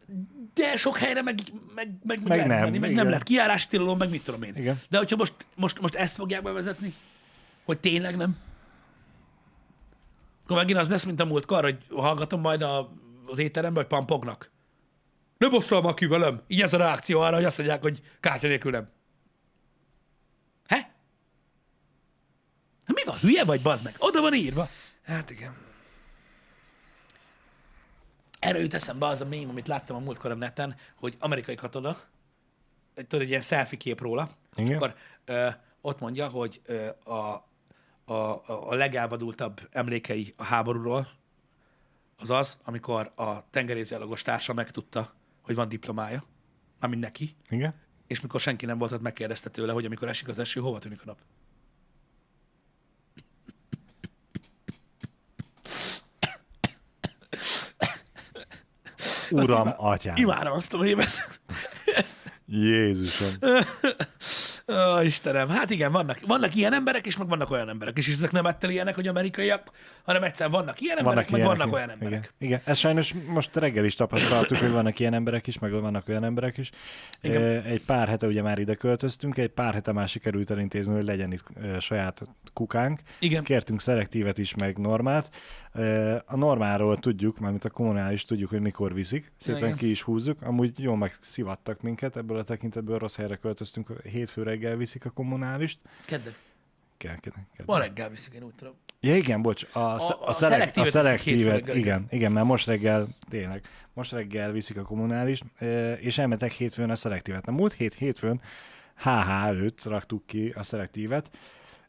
de sok helyre meg, meg, meg, meg, Meg lehet nem, menni, meg igen. nem lett kiárási tilalom, meg mit tudom én. Igen. De hogyha most, most, most ezt fogják bevezetni, hogy tényleg nem, akkor megint az lesz, mint a múltkor, hogy hallgatom majd a, az étteremben, hogy pampognak. Nem osztal már ki velem. Így ez a reakció arra, hogy azt mondják, hogy kártya nélkül nem. He? Hát mi van, hülye vagy, bazd meg? Oda van írva. Hát igen. Erre jut eszembe az a mém, amit láttam a múltkor a neten, hogy amerikai katona, egy- tudod, egy ilyen selfie kép róla, és Igen. akkor ö, ott mondja, hogy ö, a, a, a, legelvadultabb emlékei a háborúról az az, amikor a tengerészgyalogos társa megtudta, hogy van diplomája, ami neki, Igen? és mikor senki nem volt ott, megkérdezte tőle, hogy amikor esik az eső, hova tűnik a nap. Uram, atyám. Imádom azt a mémet. Jézusom. Ó, Istenem, hát igen, vannak, vannak ilyen emberek, és meg vannak olyan emberek és ezek nem ettől ilyenek, hogy amerikaiak, hanem egyszerűen vannak ilyen emberek, meg ilyenek, vannak igen. olyan emberek. Igen, igen. Ez sajnos most reggel is tapasztaltuk, hogy vannak ilyen emberek is, meg vannak olyan emberek is. Igen. Egy pár hete ugye már ide költöztünk, egy pár hete már sikerült elintézni, hogy legyen itt saját kukánk. Igen. Kértünk szelektívet is, meg normát. A normáról tudjuk, mármint a kommunális tudjuk, hogy mikor viszik. Szépen Igen. ki is húzzuk. Amúgy jól megszivattak minket, ebből a tekintetből rossz helyre költöztünk. Hétfő reggel viszik a kommunálist. Kedden. Kell, kell. Ma reggel viszik, én úgy tudom. Ja igen, bocs, a, a, a a, szelek, a szelektívet szelektívet, reggel, igen, igen, mert most reggel, tényleg, most reggel viszik a kommunális, és elmentek hétfőn a szelektívet. Na múlt hét hétfőn HH előtt raktuk ki a szelektívet,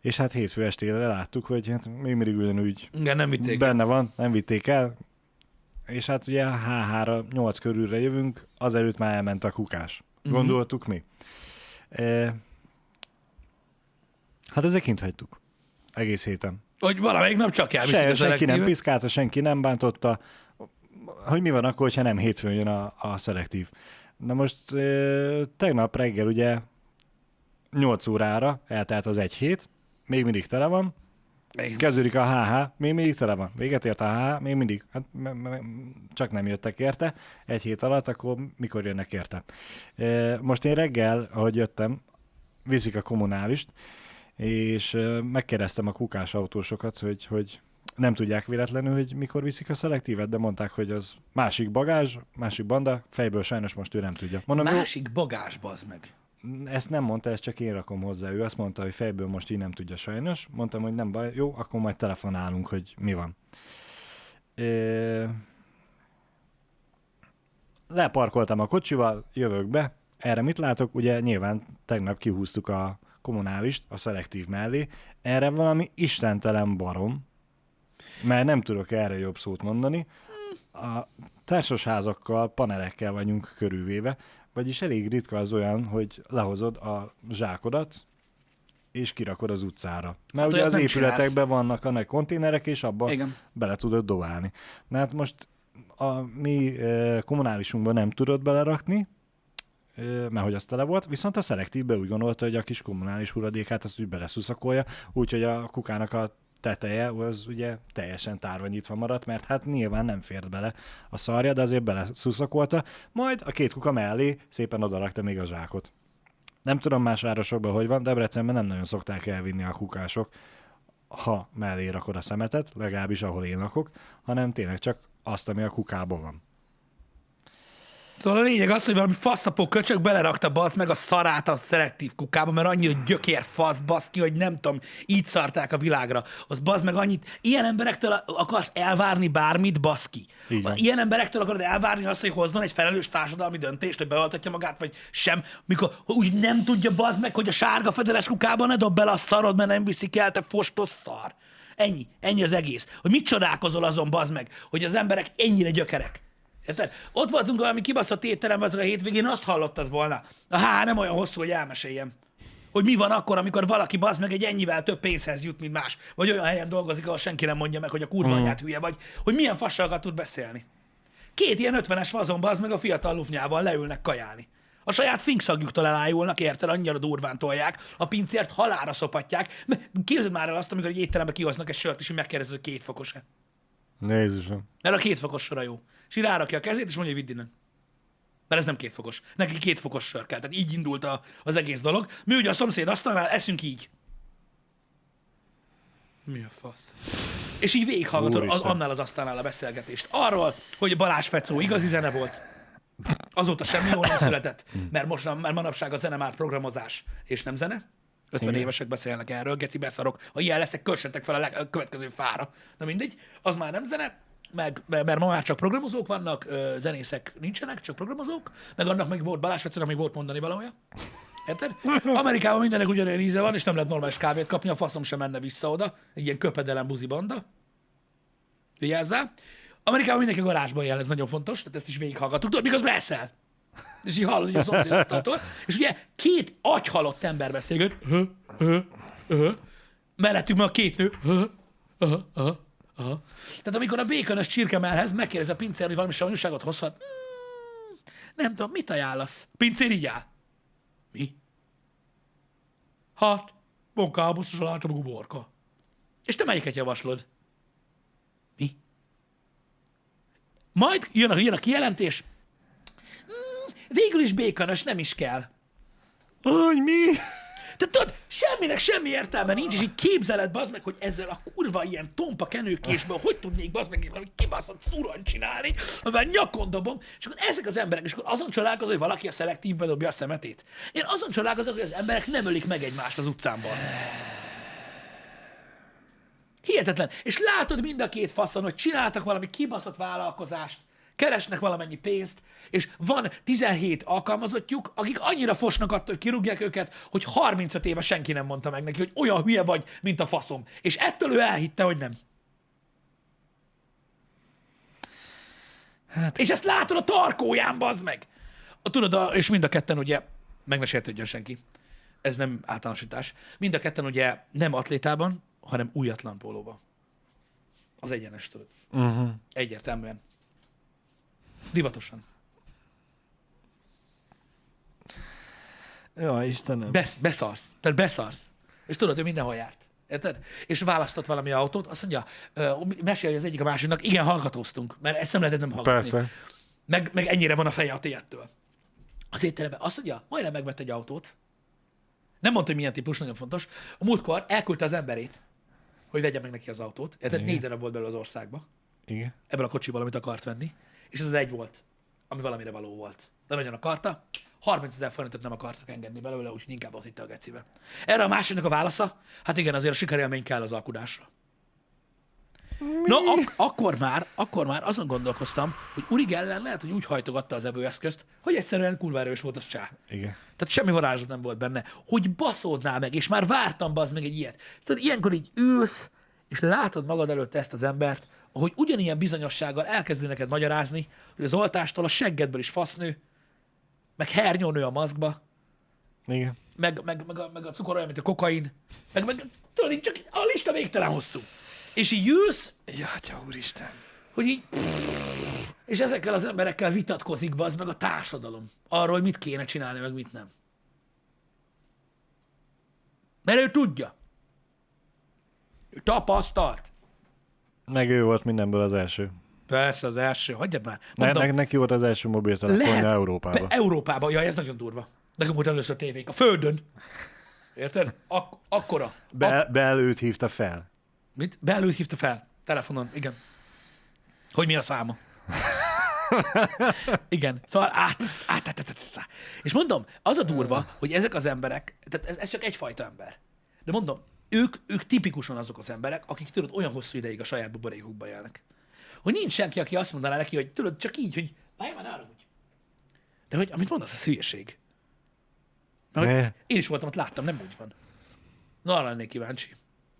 és hát hétfő estére láttuk, hogy hát még mindig ugyanúgy Igen, nem vitték. benne van, nem vitték el, és hát ugye HH-ra 8 körülre jövünk, azelőtt már elment a kukás. Mhm. Gondoltuk mi. E, hát ezek kint hagytuk. Egész héten. Hogy valamelyik nap csak elviszik Se, senki nem piszkálta, senki nem bántotta. Hogy mi van akkor, hogyha nem hétfőn jön a, a szelektív. Na most ö, tegnap reggel ugye 8 órára eltelt az egy hét, még mindig tele van, Igen. kezdődik a HH, még mindig tele van. Véget ért a HH, még mindig. Hát, me- me- csak nem jöttek érte egy hét alatt, akkor mikor jönnek érte. E, Most én reggel, ahogy jöttem, viszik a kommunálist, és megkérdeztem a kukás autósokat, hogy, hogy nem tudják véletlenül, hogy mikor viszik a szelektívet, de mondták, hogy az másik bagázs, másik banda, fejből sajnos most ő nem tudja. Mondom, Másik bagás, bazd meg. ezt nem mondta, ezt csak én rakom hozzá. Ő azt mondta, hogy fejből most így nem tudja sajnos. Mondtam, hogy nem baj, jó, akkor majd telefonálunk, hogy mi van. É... Leparkoltam a kocsival, jövök be. Erre mit látok? Ugye nyilván tegnap kihúztuk a kommunálist a szelektív mellé. Erre valami istentelen barom, mert nem tudok erre jobb szót mondani. A társasházakkal, panelekkel vagyunk körülvéve, vagyis elég ritka az olyan, hogy lehozod a zsákodat, és kirakod az utcára. Mert Hát ugye az nem csinálsz. épületekben vannak a konténerek, és abba Igen. bele tudod dobálni. Na hát most a mi e, kommunálisunkban nem tudod belerakni, mert hogy az tele volt, viszont a szelektívbe úgy gondolta, hogy a kis kommunális hulladékát azt úgy beleszuszakolja, úgyhogy a kukának a teteje az ugye teljesen tárva nyitva maradt, mert hát nyilván nem fért bele a szarja, de azért beleszuszakolta, majd a két kuka mellé szépen odarakta még a zsákot. Nem tudom más városokban, hogy van, Debrecenben nem nagyon szokták elvinni a kukások, ha mellé rakod a szemetet, legalábbis ahol én lakok, hanem tényleg csak azt, ami a kukában van. Szóval a lényeg az, hogy valami faszapó köcsök belerakta bazd meg a szarát a szelektív kukába, mert annyira gyökér fasz baszki, hogy nem tudom, így szarták a világra. Az bazd meg annyit. Ilyen emberektől akarsz elvárni bármit, baszki. Így van. Ilyen emberektől akarod elvárni azt, hogy hozzon egy felelős társadalmi döntést, hogy beoltatja magát, vagy sem, mikor úgy nem tudja bazd meg, hogy a sárga fedeles kukába ne dob bele a szarod, mert nem viszik el, te fostos szar. Ennyi, ennyi az egész. Hogy mit csodálkozol azon, bazd meg, hogy az emberek ennyire gyökerek. Érted? Ott voltunk valami kibaszott étteremben azok a hétvégén, azt hallottad volna. Há, nem olyan hosszú, hogy elmeséljem. Hogy mi van akkor, amikor valaki bazd meg egy ennyivel több pénzhez jut, mint más. Vagy olyan helyen dolgozik, ahol senki nem mondja meg, hogy a kurva Mhm. anyát hülye vagy. Hogy milyen fasságokat tud beszélni. Két ilyen ötvenes vazon bazd meg a fiatal lufnyával leülnek kajálni. A saját finkszagjuktól elájulnak, érted, annyira durván tolják, a pincért halára szopatják. Képzeld már el azt, amikor egy étterembe kihoznak egy sört, és így megkérdezed, hogy két fokos-e. Jézusom. Mert a két fokos sör a jó. És így rárakja a kezét, és mondja, hogy vidd innen. Mert ez nem két fokos. Neki két fokos sör kell. Tehát így indult a, az egész dolog. Mi ugye a szomszéd asztalnál eszünk így. Mi a fasz? És így végighallgatod az, annál az asztalnál a beszélgetést. Arról, hogy Balázs Fecó igazi zene volt. Azóta semmi jó nem született, mert most mert manapság a zene már programozás, és nem zene. 50 Igen. évesek beszélnek erről, geci beszarok. Ha ilyen leszek, kössetek fel a, leg, a következő fára. Na mindegy, az már nem zene, meg, mert ma már csak programozók vannak, zenészek nincsenek, csak programozók, meg annak még volt, Balázs Fecónak még volt mondani valója. Érted? Amerikában mindenek ugyanolyan íze van, és nem lehet normális kávét kapni, a faszom sem menne vissza oda. Egy ilyen köpedelem buzi banda. Vigyázzál. Amerikában mindenki garázsban jel, ez nagyon fontos, tehát ezt is végighallgattuk, tudod, miközben eszel. És így a szomszédasztaltól. És ugye két agyhalott ember beszélget. Mellettünk meg a két nő. Ö, ö, ö, ö. Tehát amikor a békönös csirkemelhez megkérdez a pincér, hogy valami savanyúságot hozhat, mm, nem tudom, mit ajánlasz? Pincér így áll. Mi? hat, munkábuszos látom guborka. És te melyiket javaslod? Mi? Majd jön a, jön a kijelentés. Végül is békanos, nem is kell. Hogy mi? Tehát tudod, semminek semmi értelme nincs, és így képzeled, bazd meg, hogy ezzel a kurva ilyen tompa kenőkésből hogy tudnék bazd meg valami kibaszott furon csinálni, amivel nyakon dobom, és akkor ezek az emberek, és akkor azon csodálkozol, hogy valaki a szelektívbe dobja a szemetét. Én azon csodálkozok, hogy az emberek nem ölik meg egymást az utcán, bazd meg. Hihetetlen. És látod mind a két faszon, hogy csináltak valami kibaszott vállalkozást, keresnek valamennyi pénzt, és van 17 alkalmazottjuk, akik annyira fosnak attól, hogy kirúgják őket, hogy 35 éve senki nem mondta meg neki, hogy olyan hülye vagy, mint a faszom. És ettől ő elhitte, hogy nem. Hát... És ezt látod a tarkóján, bazd meg! A, tudod, a, és mind a ketten ugye, meg ne sértődjön senki, ez nem általánosítás, mind a ketten ugye nem atlétában, hanem újatlan pólóban. Az egyenes, tudod. Uh-huh. Egyértelműen. Divatosan. Ja, Istenem. Besz, beszarsz. Tehát beszarsz. És tudod, ő mindenhol járt. Érted? És választott valami autót, azt mondja, uh, mesélj az egyik a másiknak, igen, hallgatóztunk, mert ezt nem lehetett nem hallgatni. Persze. Meg, meg ennyire van a feje a tiédtől. Az étteremben azt mondja, majdnem megvett egy autót. Nem mondta, hogy milyen típus, nagyon fontos. A múltkor elküldte az emberét, hogy vegye meg neki az autót. Érted? Igen. Négy darab volt belőle az országba. Igen. Ebből a kocsiból, amit akart venni. És ez az egy volt, ami valamire való volt. De nagyon akarta. 30 ezer forintot nem akartak engedni belőle, úgyhogy inkább ott hitte a gecibe. Erre a másiknak a válasza, hát igen, azért a sikerélmény kell az alkudásra. No, ak- akkor már, akkor már azon gondolkoztam, hogy Uri ellen lehet, hogy úgy hajtogatta az evőeszközt, hogy egyszerűen kurva erős volt az csá. Igen. Tehát semmi varázslat nem volt benne. Hogy baszódnál meg, és már vártam bazd meg egy ilyet. Tudod, ilyenkor így ülsz, és látod magad előtt ezt az embert, ahogy ugyanilyen bizonyossággal elkezdi neked magyarázni, hogy az oltástól a seggedből is fasznő, meg hernyónő a maszkba, Igen. meg, meg, meg, a, meg a cukor olyan, mint a kokain, meg, meg tudod, csak a lista végtelen hosszú. És így ülsz, Ja, atya úristen. hogy így... És ezekkel az emberekkel vitatkozik az meg a társadalom. Arról, hogy mit kéne csinálni, meg mit nem. Mert ő tudja. Tapasztalt. Meg ő volt mindenből az első. Persze az első, hagyjad már. Mondom, ne, neki volt az első mobiltelefonja lehet, Európában. Európában, ja, ez nagyon durva. Nekem volt először tévénk. A Földön. Érted? Ak- akkora. Ak- Be, Belőt hívta fel. Mit? Belül hívta fel. Telefonon, igen. Hogy mi a száma. igen. Szóval át, át, át, át, át, át. És mondom, az a durva, hogy ezek az emberek, tehát ez, ez csak egyfajta ember. De mondom, ők, ők tipikusan azok az emberek, akik tudod, olyan hosszú ideig a saját buborékukba élnek. Hogy nincs senki, aki azt mondaná neki, hogy tudod, csak így, hogy várj már, ne haragudj. De hogy, amit mondasz, az hülyeség. Mert hogy én is voltam, ott láttam, nem úgy van. Na, arra lennék kíváncsi.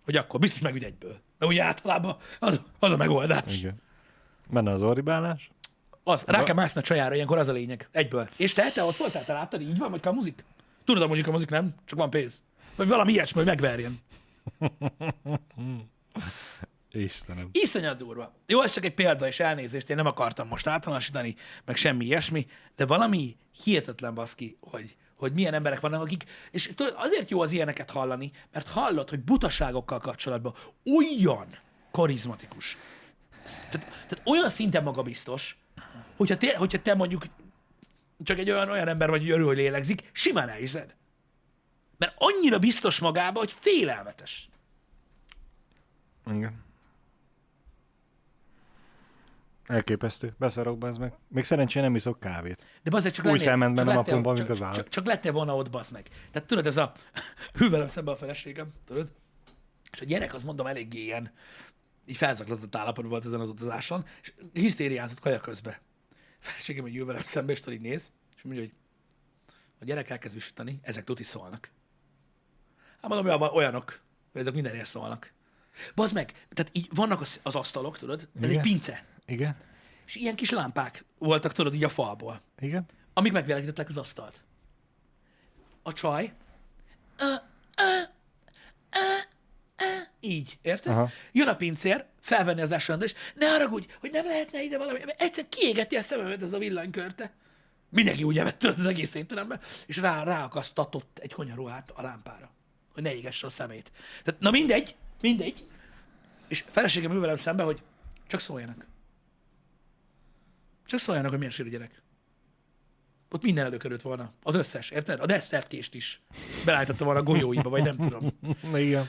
Hogy akkor biztos megügy egyből. Mert ugye általában az, az a megoldás. Igen. Menne az orribálás? Az, rá kell mászni a csajára, ilyenkor az a lényeg. Egyből. És te, te ott voltál, te láttad, így van, vagy kamuzik? Tudod, mondjuk a muzik nem, csak van pénz. Vagy valami ilyesmi, hogy megverjen. Istenem. Iszonyat durva. Jó, ez csak egy példa, és elnézést, én nem akartam most általánosítani, meg semmi ilyesmi, de valami hihetetlen baszki, hogy, hogy milyen emberek vannak, akik, és azért jó az ilyeneket hallani, mert hallod, hogy butaságokkal kapcsolatban olyan karizmatikus, tehát, tehát olyan szinten magabiztos, hogyha te, hogyha te mondjuk csak egy olyan, olyan ember vagy, hogy örül, hogy lélegzik, simán elhiszed. Mert annyira biztos magába, hogy félelmetes. Igen. Elképesztő. Beszarok be ez meg. Még szerencsére nem iszok kávét. De bazd, csak Úgy lennél, felment csak benne a lettél- napomban, csak, mint az állat. Csak, csak lettél volna ott, bazd meg. Tehát tudod, ez a... Hű velem szembe a feleségem, tudod? És a gyerek, azt mondom, eléggé ilyen, így felzaklatott állapotban volt ezen az utazáson, és hisztériázott kaja közbe. A feleségem, hogy velem szembe, és tudod, így néz, és mondja, hogy a gyerek elkezd visítani, ezek tuti szólnak. Hát mondom, ja, olyanok, hogy ezek mindenért szólnak. Bazd meg, tehát így vannak az, az asztalok, tudod? Ez Igen. egy pince. Igen? És ilyen kis lámpák voltak, tudod, így a falból Igen? amik megvilágították az asztalt. A csaj, ö, ö, ö, ö, így, érted? Aha. Jön a pincér, felvenni az esrendel, és ne haragudj, hogy nem lehetne ide valami, mert egyszer kiégeti a szememet ez a villanykörte. Mindenki úgy evett az egész étteremben, és rá, ráakasztatott egy konyaruhát a lámpára. Hogy ne égesse a szemét. Tehát, na mindegy, mindegy. És feleségem ül velem szembe, hogy csak szóljanak. Csak szóljanak, hogy milyen sérül gyerek. Ott minden előkerült volna. Az összes, érted? A desszertkést is. Belállította volna a golyóiba, vagy nem tudom. Na igen.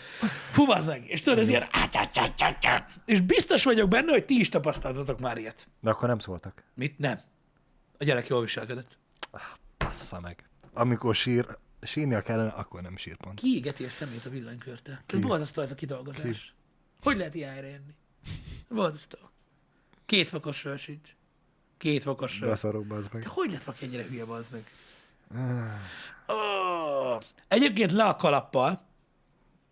Fú, meg! És tudod, ez ilyen... És biztos vagyok benne, hogy ti is tapasztaltatok már ilyet. De akkor nem szóltak. Mit? Nem. A gyerek jól viselkedett. Passza meg. Amikor sír, sírnia kellene, akkor nem sír pont. Kiégeti a szemét a villanykörte. Ez borzasztó ez a kidolgozás. Hogy lehet ilyenre jönni? Borzasztó. Két fokos sör sincs. Két fokos sör. Beszarok, az meg. De hogy lett valaki ennyire hülye, bazd meg? Oh. Egyébként le a kalappal,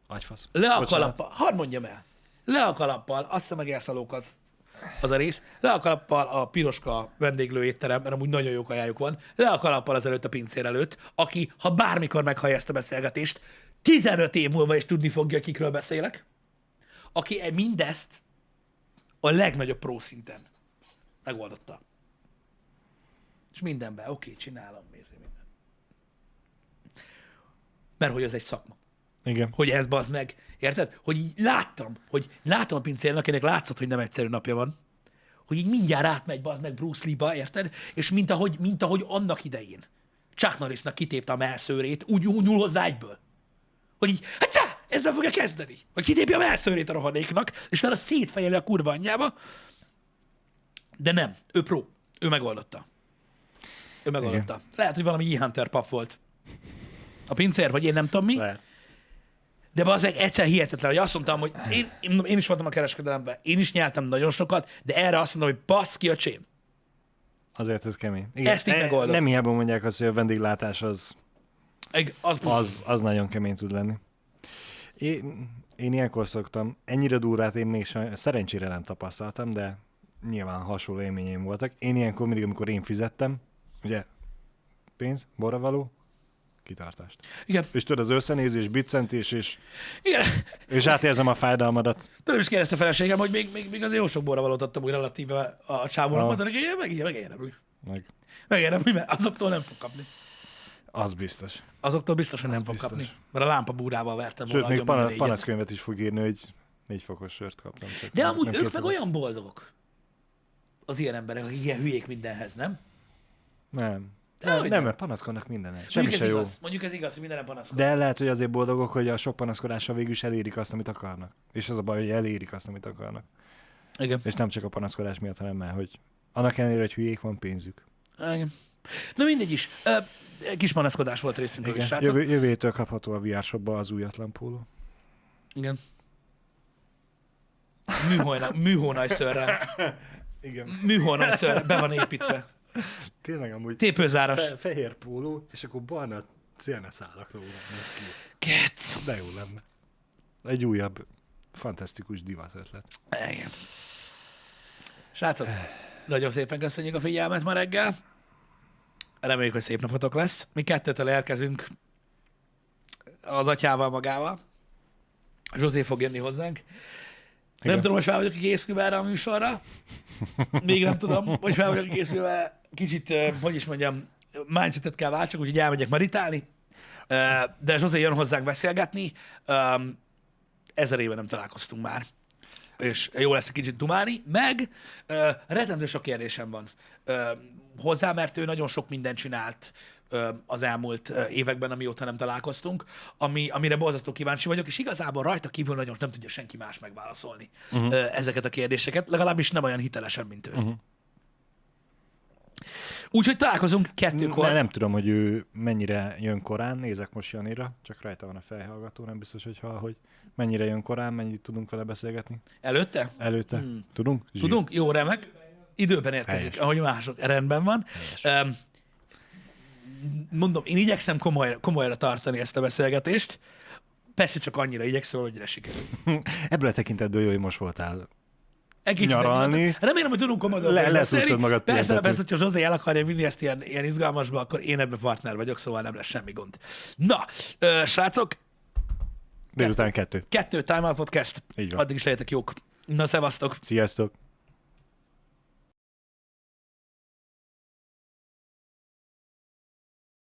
Agyfasz. le a Bocsánat. kalappal, hadd mondjam el, le a kalappal, azt hiszem meg elszalók az, az a rész, le a kalappal a piroska vendéglő étterem, mert amúgy nagyon jó kajájuk van, le a kalappal az előtt a pincér előtt, aki, ha bármikor meghallja ezt a beszélgetést, 15 év múlva is tudni fogja, kikről beszélek, aki e- mindezt a legnagyobb pró szinten megoldotta. És mindenben, oké, csinálom, nézd minden. Mert hogy az egy szakma Igen. hogy ez bazd meg. Érted? Hogy így láttam, hogy látom a pincéren, akinek látszott, hogy nem egyszerű napja van, hogy így mindjárt átmegy bazd meg Bruce Lee-ba, érted? És mint ahogy, mint ahogy annak idején Chuck Norrisnak kitépte a melszőrét, úgy, úgy nyúl hozzá egyből. Hogy így, hát csá, ezzel fogja kezdeni. Hogy kitépje a melszőrét a rohadéknak, és utána szétfejeli a kurva anyjába. De nem, ő pro. Ő megoldotta. Ő megoldotta. Lehet, hogy valami E-Hunter pap volt. A pincér, vagy én nem tudom mi. Lehet. De bazeg egyszer hihetetlen, hogy azt mondtam, hogy én, én, is voltam a kereskedelemben, én is nyertem nagyon sokat, de erre azt mondom, hogy basz ki a csém. Azért ez kemény. Igen. Ezt így E- megoldott. Nem hiába mondják azt, hogy a vendéglátás az, Egy- Az, az, az nagyon kemény tud lenni. Én, én ilyenkor szoktam, ennyire durvát én még saj- szerencsére nem tapasztaltam, de nyilván hasonló élményeim voltak. Én ilyenkor mindig, amikor én fizettem, ugye pénz, borravaló, kitartást. Igen, És tudod, az összenézés, biccentés, és, igen. és átérzem a fájdalmadat. Tőlem is kérdezte a feleségem, hogy még, még, még azért jó sok borra valót adtam úgy relatíve a, csávónak, mondta neki, hogy meg, megérdemli. Meg Megérdemli, mert azoktól nem fog kapni. az biztos. Azoktól biztos, hogy nem fog biztos. kapni. Mert a lámpa búrával vertem volna Sőt, még pana, panaszkönyvet is fog írni, hogy négy fokos sört kaptam. Csak De amúgy ők meg olyan boldogok. Az ilyen emberek, akik ilyen hülyék mindenhez, nem? Nem. Nem, nem. nem, mert panaszkodnak mindenhez. Semmi Mondjuk se ez jó. igaz. Mondjuk ez igaz, hogy mindenem panaszkod. De lehet, hogy azért boldogok, hogy a sok panaszkodással végül is elérik azt, amit akarnak. És az a baj, hogy elérik azt, amit akarnak. Igen. És nem csak a panaszkodás miatt, hanem mert, hogy annak ellenére, hogy hülyék van pénzük. Igen. Na mindegy is. Ö, kis panaszkodás volt részünkről is. Jövő, jövő héttől kapható a VR az újatlan póló. Igen. Műhóna, műhónaj szörrel. Igen. Műhónaj szörrel. Be van építve. Tényleg amúgy Tépőzáras. fe, fehér póló, és akkor barna célne szálak róla. neki. Kec. De jó lenne. Egy újabb, fantasztikus divat ötlet. Igen. Srácok, nagyon szépen köszönjük a figyelmet ma reggel. Reméljük, hogy szép napotok lesz. Mi kettőtől érkezünk az atyával magával. Zsozé fog jönni hozzánk. Nem Igen. tudom, hogy fel vagyok készülve erre a műsorra. Még nem tudom, hogy fel vagyok készülve. Kicsit, hogy is mondjam, mindsetet kell váltsak, úgyhogy elmegyek maritálni. Eh, De Zsozé jön hozzánk beszélgetni. Ezer éve nem találkoztunk már. És jó lesz egy kicsit dumálni. Meg uh, rettentő sok kérdésem van uh, hozzá, mert ő nagyon sok mindent csinált az elmúlt években, amióta nem találkoztunk, ami, amire borzasztó kíváncsi vagyok, és igazából rajta kívül nagyon nem tudja senki más megválaszolni uh-huh. ezeket a kérdéseket, legalábbis nem olyan hitelesen, mint ő. Uh-huh. Úgyhogy találkozunk kettőkor. Ne, nem tudom, hogy ő mennyire jön korán, nézek most Janira, csak rajta van a fejhallgató, nem biztos, hogy hall, hogy mennyire jön korán, mennyit tudunk vele beszélgetni. Előtte? Előtte? Hmm. Tudunk? Zsír. Tudunk? Jó, remek. Időben érkezik, Helyes. ahogy mások. Rendben van. Um, mondom, én igyekszem komoly, komolyra tartani ezt a beszélgetést. Persze csak annyira igyekszem, hogy sikerül. Ebből a tekintetből jó, hogy most voltál. Egész Nyaralni. Remélem, hogy tudunk komolyan Le- beszélni. magad Persze, persze, hogyha Zsozé el akarja vinni ezt ilyen, ilyen izgalmasba, akkor én ebben partner vagyok, szóval nem lesz semmi gond. Na, ö, srácok, Délután kettő. kettő Time Out Podcast. Így van. Addig is legyetek jók. Na, szevasztok! Sziasztok!